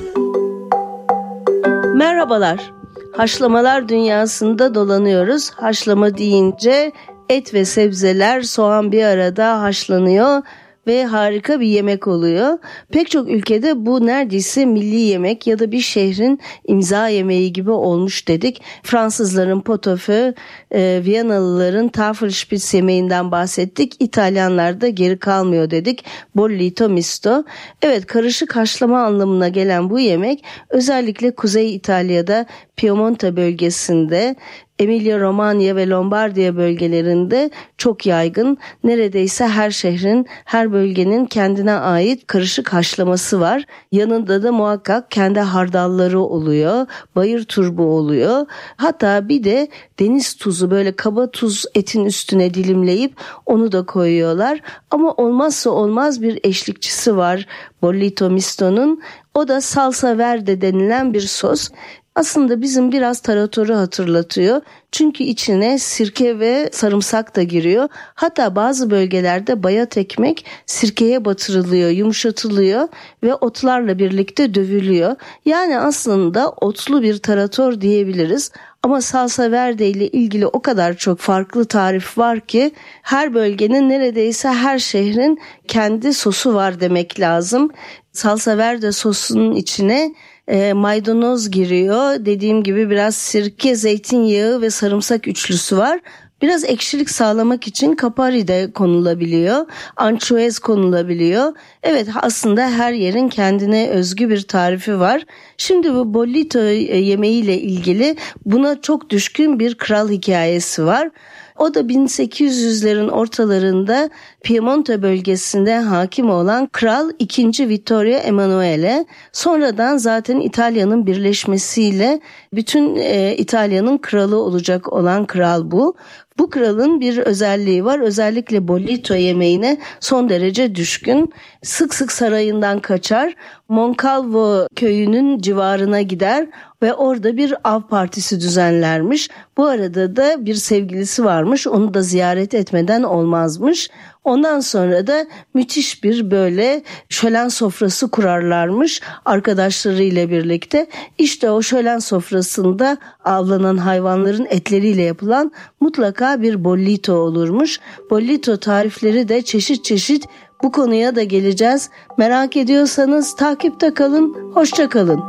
Merhabalar. Haşlamalar dünyasında dolanıyoruz. Haşlama deyince et ve sebzeler, soğan bir arada haşlanıyor ve harika bir yemek oluyor. Pek çok ülkede bu neredeyse milli yemek ya da bir şehrin imza yemeği gibi olmuş dedik. Fransızların potofö, e, Viyanalıların Tafelspitz yemeğinden bahsettik. İtalyanlar da geri kalmıyor dedik. Bollito misto. Evet karışık haşlama anlamına gelen bu yemek özellikle Kuzey İtalya'da Piemonte bölgesinde Emilia Romagna ve Lombardiya bölgelerinde çok yaygın. Neredeyse her şehrin, her bölgenin kendine ait karışık haşlaması var. Yanında da muhakkak kendi hardalları oluyor, bayır turbu oluyor. Hatta bir de deniz tuzu böyle kaba tuz etin üstüne dilimleyip onu da koyuyorlar. Ama olmazsa olmaz bir eşlikçisi var Bollito Misto'nun. O da salsa verde denilen bir sos aslında bizim biraz taratoru hatırlatıyor. Çünkü içine sirke ve sarımsak da giriyor. Hatta bazı bölgelerde bayat ekmek sirkeye batırılıyor, yumuşatılıyor ve otlarla birlikte dövülüyor. Yani aslında otlu bir tarator diyebiliriz. Ama salsa verde ile ilgili o kadar çok farklı tarif var ki her bölgenin neredeyse her şehrin kendi sosu var demek lazım. Salsa verde sosunun içine e, maydanoz giriyor. Dediğim gibi biraz sirke, zeytinyağı ve sarımsak üçlüsü var. Biraz ekşilik sağlamak için kapari de konulabiliyor. Ançuez konulabiliyor. Evet aslında her yerin kendine özgü bir tarifi var. Şimdi bu bollito yemeğiyle ilgili buna çok düşkün bir kral hikayesi var. O da 1800'lerin ortalarında Piemonte bölgesinde hakim olan Kral 2. Vittorio Emanuele sonradan zaten İtalya'nın birleşmesiyle bütün e, İtalya'nın kralı olacak olan kral bu. Bu kralın bir özelliği var. Özellikle bollito yemeğine son derece düşkün. Sık sık sarayından kaçar. Moncalvo köyünün civarına gider ve orada bir av partisi düzenlermiş. Bu arada da bir sevgilisi varmış. Onu da ziyaret etmeden olmazmış. Ondan sonra da müthiş bir böyle şölen sofrası kurarlarmış arkadaşlarıyla birlikte. İşte o şölen sofrasında avlanan hayvanların etleriyle yapılan mutlaka bir bollito olurmuş. Bollito tarifleri de çeşit çeşit bu konuya da geleceğiz. Merak ediyorsanız takipte kalın. Hoşça kalın.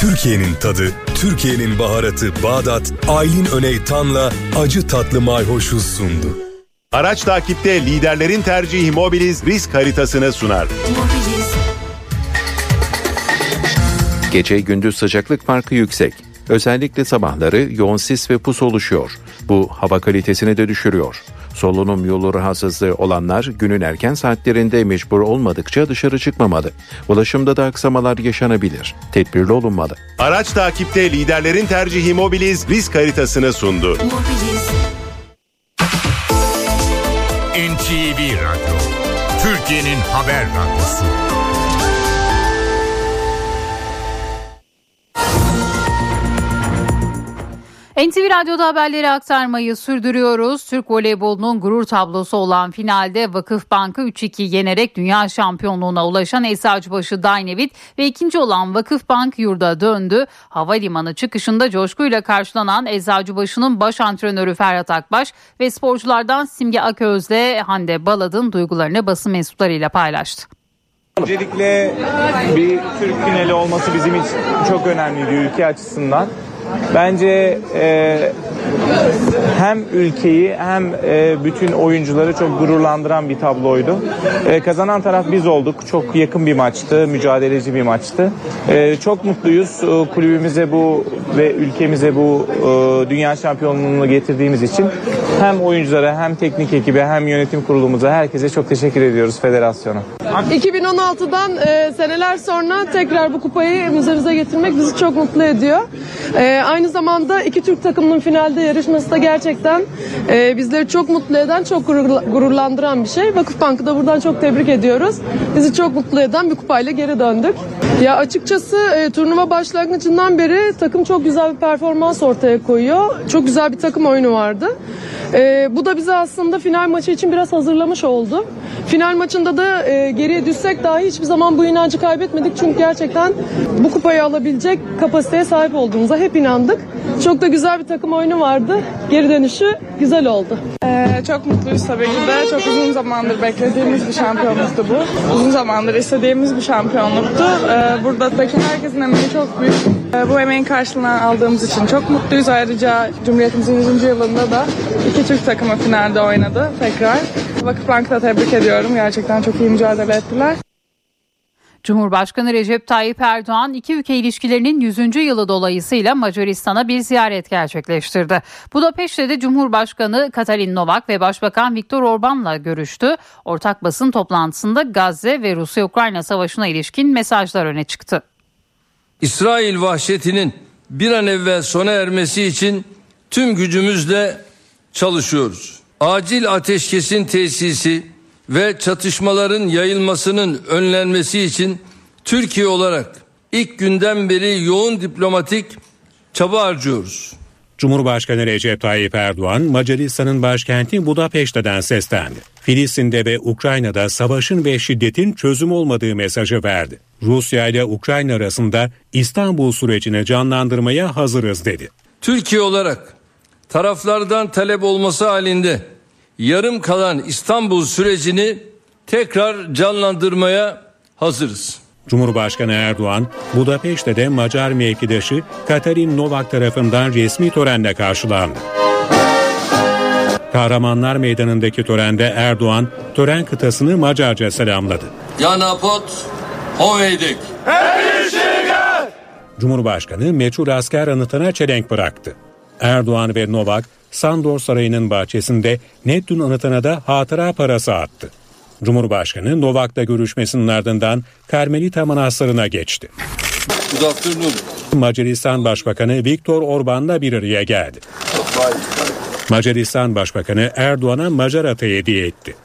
Türkiye'nin tadı, Türkiye'nin baharatı Bağdat, Aylin Öney Tan'la acı tatlı mayhoşuz sundu. Araç takipte liderlerin tercihi Mobiliz risk haritasını sunar. Gece gündüz sıcaklık farkı yüksek. Özellikle sabahları yoğun sis ve pus oluşuyor. Bu hava kalitesini de düşürüyor. Solunum yolu rahatsızlığı olanlar günün erken saatlerinde mecbur olmadıkça dışarı çıkmamalı. Ulaşımda da aksamalar yaşanabilir. Tedbirli olunmalı. Araç takipte liderlerin tercihi Mobiliz risk haritasını sundu. NTV Radyo, Türkiye'nin haber radyosu. NTV Radyo'da haberleri aktarmayı sürdürüyoruz. Türk voleybolunun gurur tablosu olan finalde Vakıf Bank'ı 3-2 yenerek dünya şampiyonluğuna ulaşan Eczacıbaşı Dynavit ve ikinci olan Vakıf Bank yurda döndü. Havalimanı çıkışında coşkuyla karşılanan Eczacıbaşı'nın baş antrenörü Ferhat Akbaş ve sporculardan Simge Aköz'le Hande Balad'ın duygularını basın mensuplarıyla paylaştı. Öncelikle bir Türk finali olması bizim için çok önemliydi ülke açısından. Bence e, hem ülkeyi hem e, bütün oyuncuları çok gururlandıran bir tabloydu. E, kazanan taraf biz olduk. Çok yakın bir maçtı, mücadeleci bir maçtı. E, çok mutluyuz e, kulübümüze bu ve ülkemize bu e, dünya şampiyonluğunu getirdiğimiz için. Hem oyunculara hem teknik ekibe hem yönetim kurulumuza herkese çok teşekkür ediyoruz federasyona. 2016'dan e, seneler sonra tekrar bu kupayı müzemize getirmek bizi çok mutlu ediyor. E, aynı zamanda iki Türk takımının finalde yarışması da gerçekten e, bizleri çok mutlu eden, çok gurur- gururlandıran bir şey. Vakıfbank'ı da buradan çok tebrik ediyoruz. Bizi çok mutlu eden bir kupayla geri döndük. Ya açıkçası e, turnuva başlangıcından beri takım çok güzel bir performans ortaya koyuyor. Çok güzel bir takım oyunu vardı. E, bu da bizi aslında final maçı için biraz hazırlamış oldu. Final maçında da e, geriye düşsek dahi hiçbir zaman bu inancı kaybetmedik. Çünkü gerçekten bu kupayı alabilecek kapasiteye sahip olduğumuza hep inandık. Çok da güzel bir takım oyunu vardı. Geri dönüşü güzel oldu. Ee, çok mutluyuz tabii ki de. Çok uzun zamandır beklediğimiz bir şampiyonluktu bu. Uzun zamandır istediğimiz bir şampiyonluktu. Ee, buradaki herkesin emeği çok büyük. Ee, bu emeğin karşılığını aldığımız için çok mutluyuz. Ayrıca Cumhuriyetimizin 100. yılında da iki Türk takımı finalde oynadı tekrar. Vakıfbank'ı da tebrik ediyorum. Gerçekten çok iyi mücadele ettiler. Cumhurbaşkanı Recep Tayyip Erdoğan iki ülke ilişkilerinin 100. yılı dolayısıyla Macaristan'a bir ziyaret gerçekleştirdi. Budapeşte de Cumhurbaşkanı Katalin Novak ve Başbakan Viktor Orban'la görüştü. Ortak basın toplantısında Gazze ve Rusya-Ukrayna savaşına ilişkin mesajlar öne çıktı. İsrail vahşetinin bir an evvel sona ermesi için tüm gücümüzle çalışıyoruz. Acil ateşkesin tesisi ve çatışmaların yayılmasının önlenmesi için Türkiye olarak ilk günden beri yoğun diplomatik çaba harcıyoruz. Cumhurbaşkanı Recep Tayyip Erdoğan Macaristan'ın başkenti Budapeşte'den seslendi. Filistin'de ve Ukrayna'da savaşın ve şiddetin çözüm olmadığı mesajı verdi. Rusya ile Ukrayna arasında İstanbul sürecini canlandırmaya hazırız dedi. Türkiye olarak taraflardan talep olması halinde yarım kalan İstanbul sürecini tekrar canlandırmaya hazırız. Cumhurbaşkanı Erdoğan, Budapeşte'de Macar mevkidaşı Katalin Novak tarafından resmi törenle karşılandı. Kahramanlar Meydanı'ndaki törende Erdoğan, tören kıtasını Macarca selamladı. Ja napot, hovedik. Cumhurbaşkanı meçhul asker anıtına çelenk bıraktı. Erdoğan ve Novak, Sandor Sarayı'nın bahçesinde Neptün anıtına da hatıra parası attı. Cumhurbaşkanı Novak'la görüşmesinin ardından Karmelita Manastırı'na geçti. Macaristan Başbakanı Viktor Orban'la bir araya geldi. Macaristan Başbakanı Erdoğan'a Macar atı hediye etti.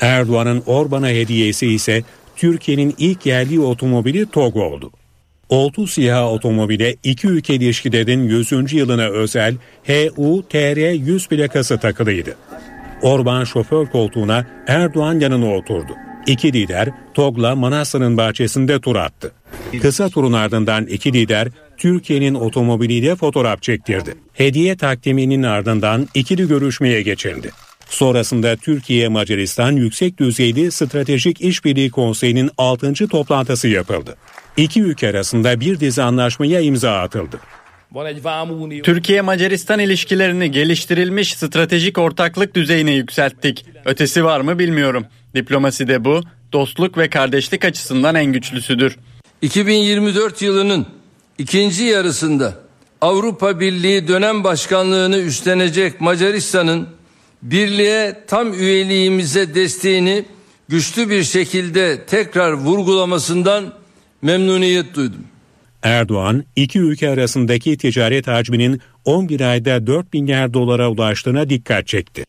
Erdoğan'ın Orban'a hediyesi ise Türkiye'nin ilk yerli otomobili TOG oldu. Oltu siyah otomobile iki ülke ilişkilerin 100. yılına özel HU-TR 100 plakası takılıydı. Orban şoför koltuğuna Erdoğan yanına oturdu. İki lider TOG'la Manastır'ın bahçesinde tur attı. Kısa turun ardından iki lider Türkiye'nin otomobiliyle fotoğraf çektirdi. Hediye takdiminin ardından ikili görüşmeye geçildi. Sonrasında Türkiye Macaristan Yüksek Düzeyli Stratejik İşbirliği Konseyi'nin 6. toplantısı yapıldı. İki ülke arasında bir dizi anlaşmaya imza atıldı. Türkiye-Macaristan ilişkilerini geliştirilmiş stratejik ortaklık düzeyine yükselttik. Ötesi var mı bilmiyorum. Diplomaside bu, dostluk ve kardeşlik açısından en güçlüsüdür. 2024 yılının ikinci yarısında Avrupa Birliği dönem başkanlığını üstlenecek Macaristan'ın birliğe tam üyeliğimize desteğini güçlü bir şekilde tekrar vurgulamasından memnuniyet duydum. Erdoğan, iki ülke arasındaki ticaret hacminin 11 ayda 4 milyar dolara ulaştığına dikkat çekti.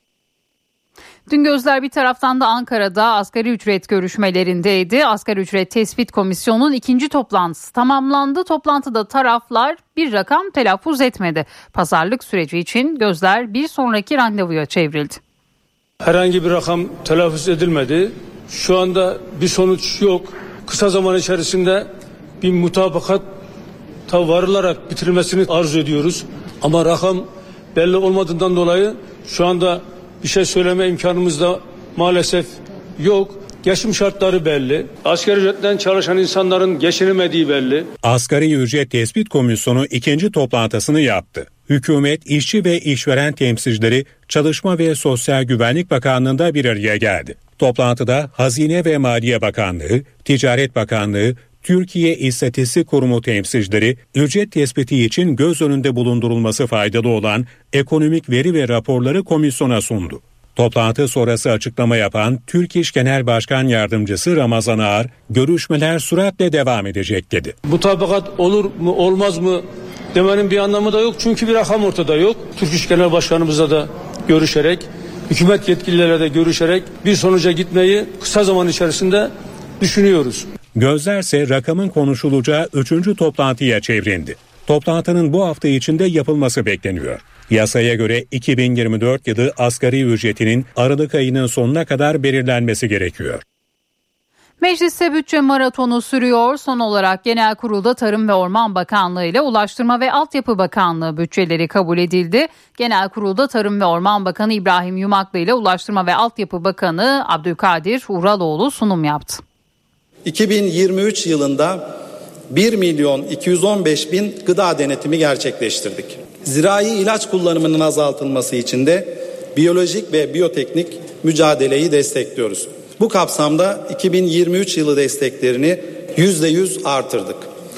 Dün gözler bir taraftan da Ankara'da asgari ücret görüşmelerindeydi. Asgari ücret tespit komisyonunun ikinci toplantısı tamamlandı. Toplantıda taraflar bir rakam telaffuz etmedi. Pazarlık süreci için gözler bir sonraki randevuya çevrildi. Herhangi bir rakam telaffuz edilmedi. Şu anda bir sonuç yok. Kısa zaman içerisinde bir mutabakat varılarak bitirilmesini arzu ediyoruz. Ama rakam belli olmadığından dolayı şu anda bir şey söyleme imkanımız da maalesef yok. Geçim şartları belli. Asgari ücretten çalışan insanların geçinemediği belli. Asgari ücret tespit komisyonu ikinci toplantısını yaptı. Hükümet, işçi ve işveren temsilcileri Çalışma ve Sosyal Güvenlik Bakanlığı'nda bir araya geldi. Toplantıda Hazine ve Maliye Bakanlığı, Ticaret Bakanlığı, Türkiye İstatistik Kurumu temsilcileri ücret tespiti için göz önünde bulundurulması faydalı olan ekonomik veri ve raporları komisyona sundu. Toplantı sonrası açıklama yapan Türk İş Genel Başkan Yardımcısı Ramazan Ağar, görüşmeler süratle devam edecek dedi. Mutabakat olur mu olmaz mı demenin bir anlamı da yok çünkü bir rakam ortada yok. Türk İş Genel Başkanımızla da görüşerek, hükümet yetkililerle de görüşerek bir sonuca gitmeyi kısa zaman içerisinde düşünüyoruz. Gözlerse rakamın konuşulacağı üçüncü toplantıya çevrildi. Toplantının bu hafta içinde yapılması bekleniyor. Yasaya göre 2024 yılı asgari ücretinin Aralık ayının sonuna kadar belirlenmesi gerekiyor. Mecliste bütçe maratonu sürüyor. Son olarak Genel Kurulda Tarım ve Orman Bakanlığı ile Ulaştırma ve Altyapı Bakanlığı bütçeleri kabul edildi. Genel Kurulda Tarım ve Orman Bakanı İbrahim Yumaklı ile Ulaştırma ve Altyapı Bakanı Abdülkadir Uraloğlu sunum yaptı. 2023 yılında 1 milyon 215 bin gıda denetimi gerçekleştirdik. Zirai ilaç kullanımının azaltılması için de biyolojik ve biyoteknik mücadeleyi destekliyoruz. Bu kapsamda 2023 yılı desteklerini %100 artırdık.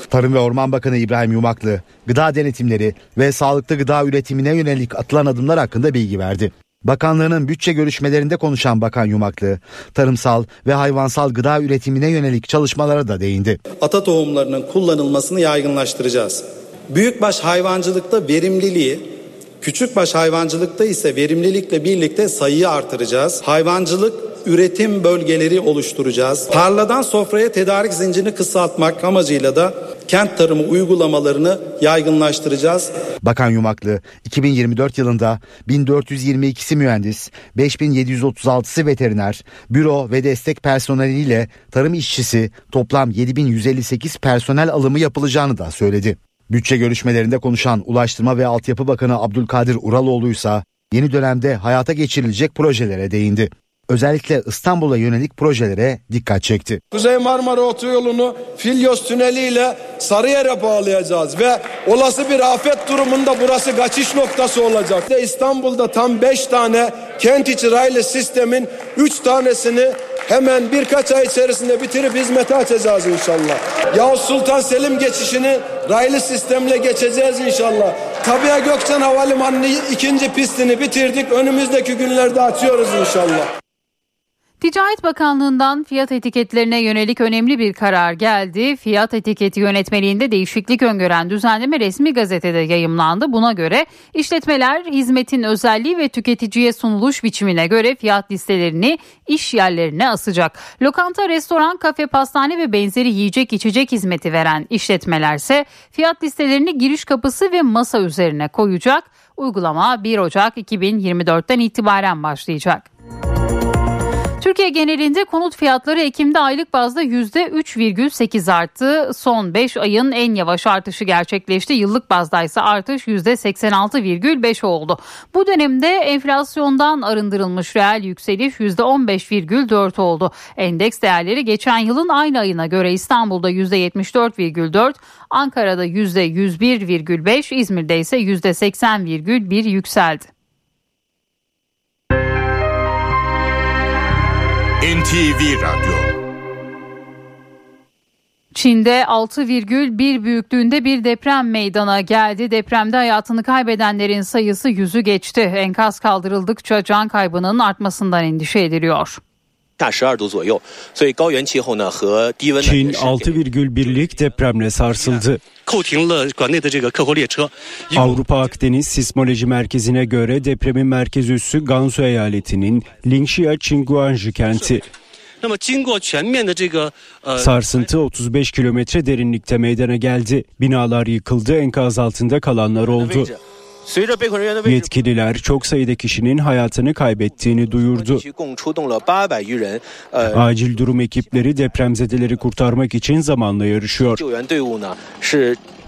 Tarım ve Orman Bakanı İbrahim Yumaklı, gıda denetimleri ve sağlıklı gıda üretimine yönelik atılan adımlar hakkında bilgi verdi. Bakanlığının bütçe görüşmelerinde konuşan Bakan Yumaklı, tarımsal ve hayvansal gıda üretimine yönelik çalışmalara da değindi. Ata tohumlarının kullanılmasını yaygınlaştıracağız. Büyükbaş hayvancılıkta verimliliği, küçükbaş hayvancılıkta ise verimlilikle birlikte sayıyı artıracağız. Hayvancılık üretim bölgeleri oluşturacağız. Tarladan sofraya tedarik zincirini kısaltmak amacıyla da kent tarımı uygulamalarını yaygınlaştıracağız. Bakan Yumaklı 2024 yılında 1422'si mühendis, 5736'sı veteriner, büro ve destek personeliyle tarım işçisi toplam 7158 personel alımı yapılacağını da söyledi. Bütçe görüşmelerinde konuşan Ulaştırma ve Altyapı Bakanı Abdülkadir Uraloğlu ise yeni dönemde hayata geçirilecek projelere değindi özellikle İstanbul'a yönelik projelere dikkat çekti. Kuzey Marmara Otoyolu'nu Filyos Tüneli ile Sarıyer'e bağlayacağız ve olası bir afet durumunda burası kaçış noktası olacak. İstanbul'da tam 5 tane kent içi raylı sistemin 3 tanesini hemen birkaç ay içerisinde bitirip hizmete açacağız inşallah. Yavuz Sultan Selim geçişini raylı sistemle geçeceğiz inşallah. Tabiha Gökçen Havalimanı'nın ikinci pistini bitirdik. Önümüzdeki günlerde açıyoruz inşallah. Ticaret Bakanlığı'ndan fiyat etiketlerine yönelik önemli bir karar geldi. Fiyat etiketi yönetmeliğinde değişiklik öngören düzenleme resmi gazetede yayımlandı. Buna göre işletmeler hizmetin özelliği ve tüketiciye sunuluş biçimine göre fiyat listelerini iş yerlerine asacak. Lokanta, restoran, kafe, pastane ve benzeri yiyecek içecek hizmeti veren işletmelerse fiyat listelerini giriş kapısı ve masa üzerine koyacak. Uygulama 1 Ocak 2024'ten itibaren başlayacak. Türkiye genelinde konut fiyatları Ekim'de aylık bazda %3,8 arttı. Son 5 ayın en yavaş artışı gerçekleşti. Yıllık bazda ise artış %86,5 oldu. Bu dönemde enflasyondan arındırılmış reel yükseliş %15,4 oldu. Endeks değerleri geçen yılın aynı ayına göre İstanbul'da %74,4, Ankara'da %101,5, İzmir'de ise %80,1 yükseldi. NTV Radyo Çin'de 6,1 büyüklüğünde bir deprem meydana geldi. Depremde hayatını kaybedenlerin sayısı yüzü geçti. Enkaz kaldırıldıkça can kaybının artmasından endişe ediliyor. 下十二度左右，所以高原气候呢和低温呢 Çin 也是 6,1'lik depremle sarsıldı. 扣停了馆内的这个客货列车。 Avrupa Akdeniz Sismoloji Merkezi'ne göre depremin merkez üssü Gansu eyaletinin Lingxia Qingguanji kenti. 那么经过全面的这个呃 Sarsıntı 35 kilometre derinlikte meydana geldi. Binalar yıkıldı, enkaz altında kalanlar oldu. Yetkililer çok sayıda kişinin hayatını kaybettiğini duyurdu. Acil durum ekipleri depremzedeleri kurtarmak için zamanla yarışıyor.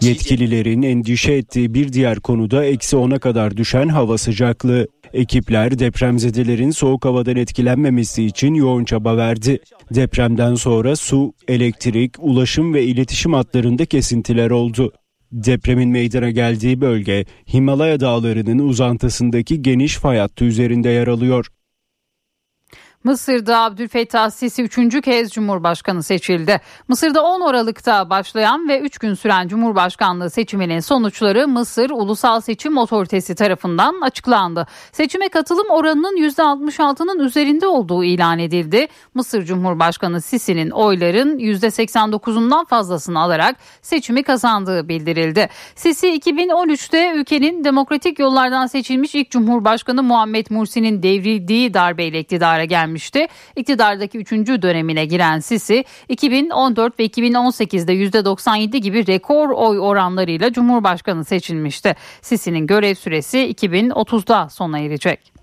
Yetkililerin endişe ettiği bir diğer konuda eksi 10'a kadar düşen hava sıcaklığı. Ekipler depremzedelerin soğuk havadan etkilenmemesi için yoğun çaba verdi. Depremden sonra su, elektrik, ulaşım ve iletişim hatlarında kesintiler oldu. Depremin meydana geldiği bölge Himalaya dağlarının uzantısındaki geniş fay hattı üzerinde yer alıyor. Mısır'da Abdülfettah Sisi 3. kez Cumhurbaşkanı seçildi. Mısır'da 10 Aralık'ta başlayan ve 3 gün süren Cumhurbaşkanlığı seçiminin sonuçları Mısır Ulusal Seçim Otoritesi tarafından açıklandı. Seçime katılım oranının %66'nın üzerinde olduğu ilan edildi. Mısır Cumhurbaşkanı Sisi'nin oyların %89'undan fazlasını alarak seçimi kazandığı bildirildi. Sisi 2013'te ülkenin demokratik yollardan seçilmiş ilk Cumhurbaşkanı Muhammed Mursi'nin devrildiği darbeyle iktidara gelmişti. İktidardaki 3. dönemine giren Sisi 2014 ve 2018'de %97 gibi rekor oy oranlarıyla Cumhurbaşkanı seçilmişti. Sisi'nin görev süresi 2030'da sona erecek.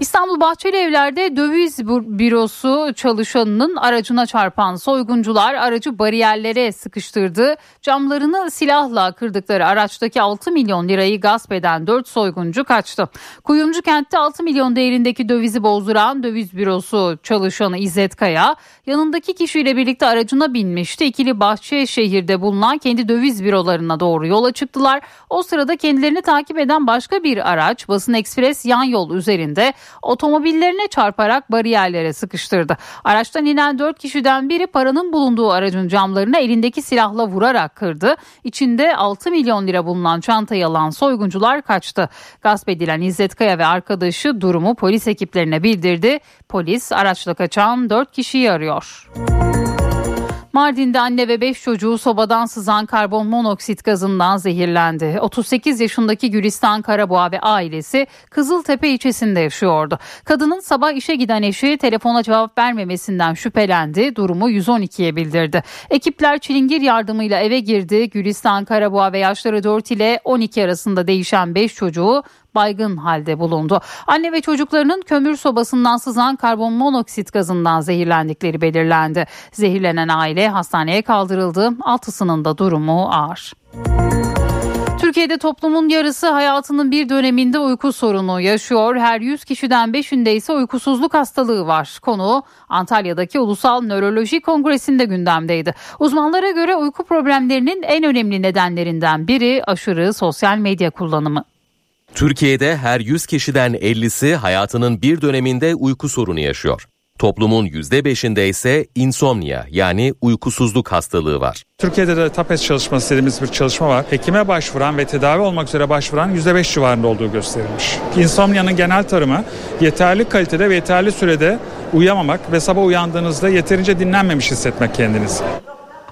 İstanbul Bahçeli Evler'de döviz bü- bürosu çalışanının aracına çarpan soyguncular aracı bariyerlere sıkıştırdı. Camlarını silahla kırdıkları araçtaki 6 milyon lirayı gasp eden 4 soyguncu kaçtı. Kuyumcu kentte 6 milyon değerindeki dövizi bozduran döviz bürosu çalışanı İzzet Kaya yanındaki kişiyle birlikte aracına binmişti. İkili Bahçeşehir'de bulunan kendi döviz bürolarına doğru yola çıktılar. O sırada kendilerini takip eden başka bir araç Basın Ekspres yan yol üzerinde otomobillerine çarparak bariyerlere sıkıştırdı. Araçtan inen 4 kişiden biri paranın bulunduğu aracın camlarına elindeki silahla vurarak kırdı. İçinde 6 milyon lira bulunan çantayı alan soyguncular kaçtı. Gasp edilen İzzet Kaya ve arkadaşı durumu polis ekiplerine bildirdi. Polis araçla kaçan 4 kişiyi arıyor. Mardin'de anne ve 5 çocuğu sobadan sızan karbon monoksit gazından zehirlendi. 38 yaşındaki Gülistan Karaboğa ve ailesi Kızıltepe ilçesinde yaşıyordu. Kadının sabah işe giden eşi telefona cevap vermemesinden şüphelendi. Durumu 112'ye bildirdi. Ekipler çilingir yardımıyla eve girdi. Gülistan Karaboğa ve yaşları 4 ile 12 arasında değişen 5 çocuğu baygın halde bulundu. Anne ve çocuklarının kömür sobasından sızan karbon monoksit gazından zehirlendikleri belirlendi. Zehirlenen aile hastaneye kaldırıldı. Altısının da durumu ağır. Türkiye'de toplumun yarısı hayatının bir döneminde uyku sorunu yaşıyor. Her 100 kişiden 5'inde ise uykusuzluk hastalığı var. Konu Antalya'daki Ulusal Nöroloji Kongresi'nde gündemdeydi. Uzmanlara göre uyku problemlerinin en önemli nedenlerinden biri aşırı sosyal medya kullanımı. Türkiye'de her 100 kişiden 50'si hayatının bir döneminde uyku sorunu yaşıyor. Toplumun %5'inde ise insomnia yani uykusuzluk hastalığı var. Türkiye'de de TAPES çalışması dediğimiz bir çalışma var. Hekime başvuran ve tedavi olmak üzere başvuran %5 civarında olduğu gösterilmiş. İnsomnia'nın genel tanımı yeterli kalitede ve yeterli sürede uyuyamamak ve sabah uyandığınızda yeterince dinlenmemiş hissetmek kendinizi.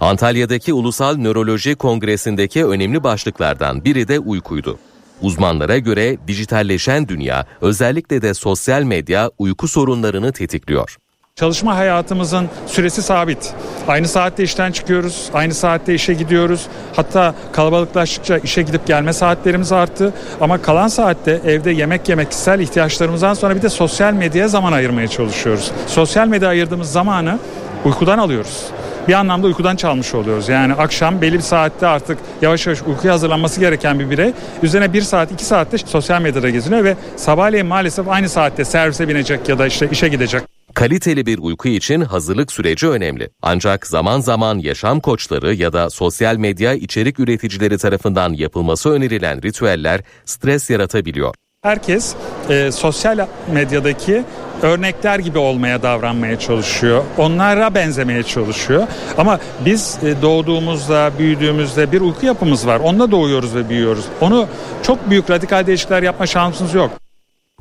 Antalya'daki Ulusal Nöroloji Kongresi'ndeki önemli başlıklardan biri de uykuydu. Uzmanlara göre dijitalleşen dünya özellikle de sosyal medya uyku sorunlarını tetikliyor. Çalışma hayatımızın süresi sabit. Aynı saatte işten çıkıyoruz, aynı saatte işe gidiyoruz. Hatta kalabalıklaştıkça işe gidip gelme saatlerimiz arttı. Ama kalan saatte evde yemek yemek, kişisel ihtiyaçlarımızdan sonra bir de sosyal medyaya zaman ayırmaya çalışıyoruz. Sosyal medya ayırdığımız zamanı uykudan alıyoruz bir anlamda uykudan çalmış oluyoruz. Yani akşam belli bir saatte artık yavaş yavaş uykuya hazırlanması gereken bir birey üzerine bir saat iki saatte sosyal medyada geziniyor ve sabahleyin maalesef aynı saatte servise binecek ya da işte işe gidecek. Kaliteli bir uyku için hazırlık süreci önemli. Ancak zaman zaman yaşam koçları ya da sosyal medya içerik üreticileri tarafından yapılması önerilen ritüeller stres yaratabiliyor. Herkes e, sosyal medyadaki örnekler gibi olmaya davranmaya çalışıyor. Onlara benzemeye çalışıyor. Ama biz e, doğduğumuzda, büyüdüğümüzde bir uyku yapımız var. Onunla doğuyoruz ve büyüyoruz. Onu çok büyük radikal değişiklikler yapma şansımız yok.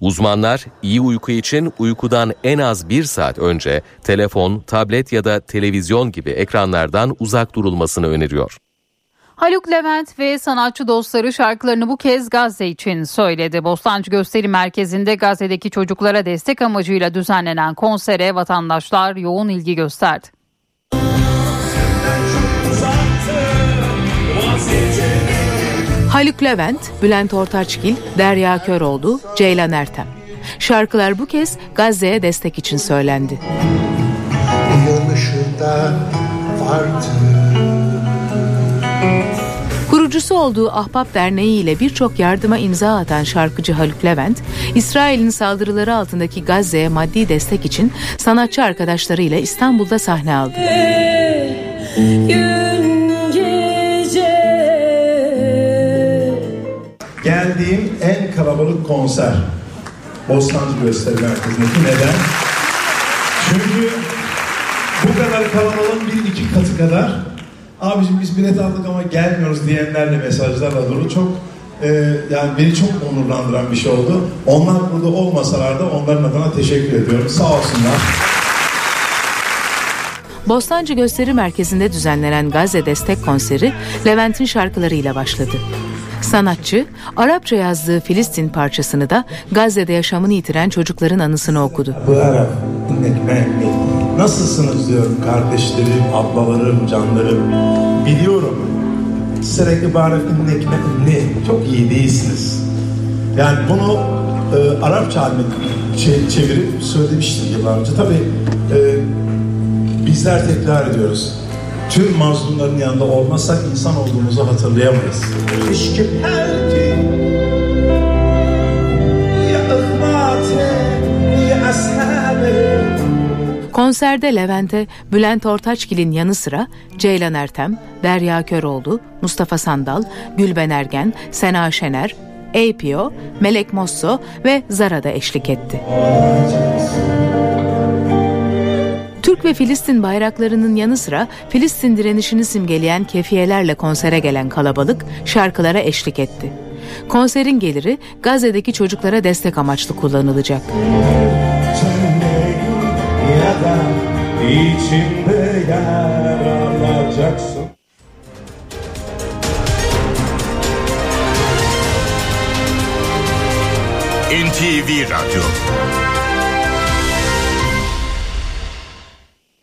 Uzmanlar iyi uyku için uykudan en az bir saat önce telefon, tablet ya da televizyon gibi ekranlardan uzak durulmasını öneriyor. Haluk Levent ve sanatçı dostları şarkılarını bu kez Gazze için söyledi. Bostancı Gösteri Merkezi'nde Gazze'deki çocuklara destek amacıyla düzenlenen konsere vatandaşlar yoğun ilgi gösterdi. Haluk Levent, Bülent Ortaçgil, Derya Köroğlu, Ceylan Ertem. Şarkılar bu kez Gazze'ye destek için söylendi. Kurucusu olduğu Ahbap Derneği ile birçok yardıma imza atan şarkıcı Haluk Levent, İsrail'in saldırıları altındaki Gazze'ye maddi destek için sanatçı arkadaşlarıyla İstanbul'da sahne aldı. Geldiğim en kalabalık konser Bostancı Gösteri Merkezi'ndeki neden? Çünkü bu kadar kalabalığın bir iki katı kadar abicim biz bilet aldık ama gelmiyoruz diyenlerle mesajlarla dolu çok e, yani beni çok onurlandıran bir şey oldu. Onlar burada olmasalar da onların adına teşekkür ediyorum. Sağ olsunlar. Bostancı Gösteri Merkezi'nde düzenlenen Gazze Destek Konseri Levent'in şarkılarıyla başladı. Sanatçı, Arapça yazdığı Filistin parçasını da Gazze'de yaşamını yitiren çocukların anısını okudu. Bu Arap, nasılsınız diyorum kardeşlerim, ablalarım, canlarım. Biliyorum, sürekli baref ne, çok iyi değilsiniz. Yani bunu e, Arapça haline çevirip söylemiştim yıllar önce. Tabii e, bizler tekrar ediyoruz. Tüm mazlumların yanında olmasak insan olduğumuzu hatırlayamayız. Konserde Levent'e Bülent Ortaçgil'in yanı sıra Ceylan Ertem, Derya Köroğlu, Mustafa Sandal, Gülben Ergen, Sena Şener, APO, Melek Mosso ve Zara da eşlik etti. Türk ve Filistin bayraklarının yanı sıra Filistin direnişini simgeleyen kefiyelerle konsere gelen kalabalık şarkılara eşlik etti. Konserin geliri Gazze'deki çocuklara destek amaçlı kullanılacak. İçinde yer alacaksın. NTV Radyo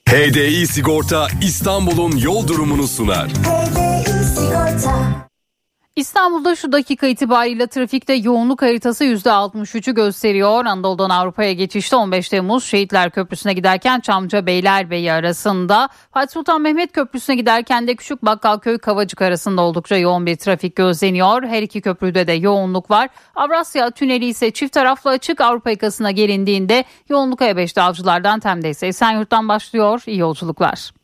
HDI Sigorta İstanbul'un yol durumunu sunar. HDI Sigorta İstanbul'da şu dakika itibariyle trafikte yoğunluk haritası %63'ü gösteriyor. Anadolu'dan Avrupa'ya geçişte 15 Temmuz Şehitler Köprüsü'ne giderken Çamca Beylerbeyi arasında, Fatih Sultan Mehmet Köprüsü'ne giderken de Küçük Bakkalköy Kavacık arasında oldukça yoğun bir trafik gözleniyor. Her iki köprüde de yoğunluk var. Avrasya Tüneli ise çift taraflı açık Avrupa yakasına gelindiğinde yoğunluk A5'te avcılardan Tem'de ise Esenyurt'tan başlıyor. İyi yolculuklar.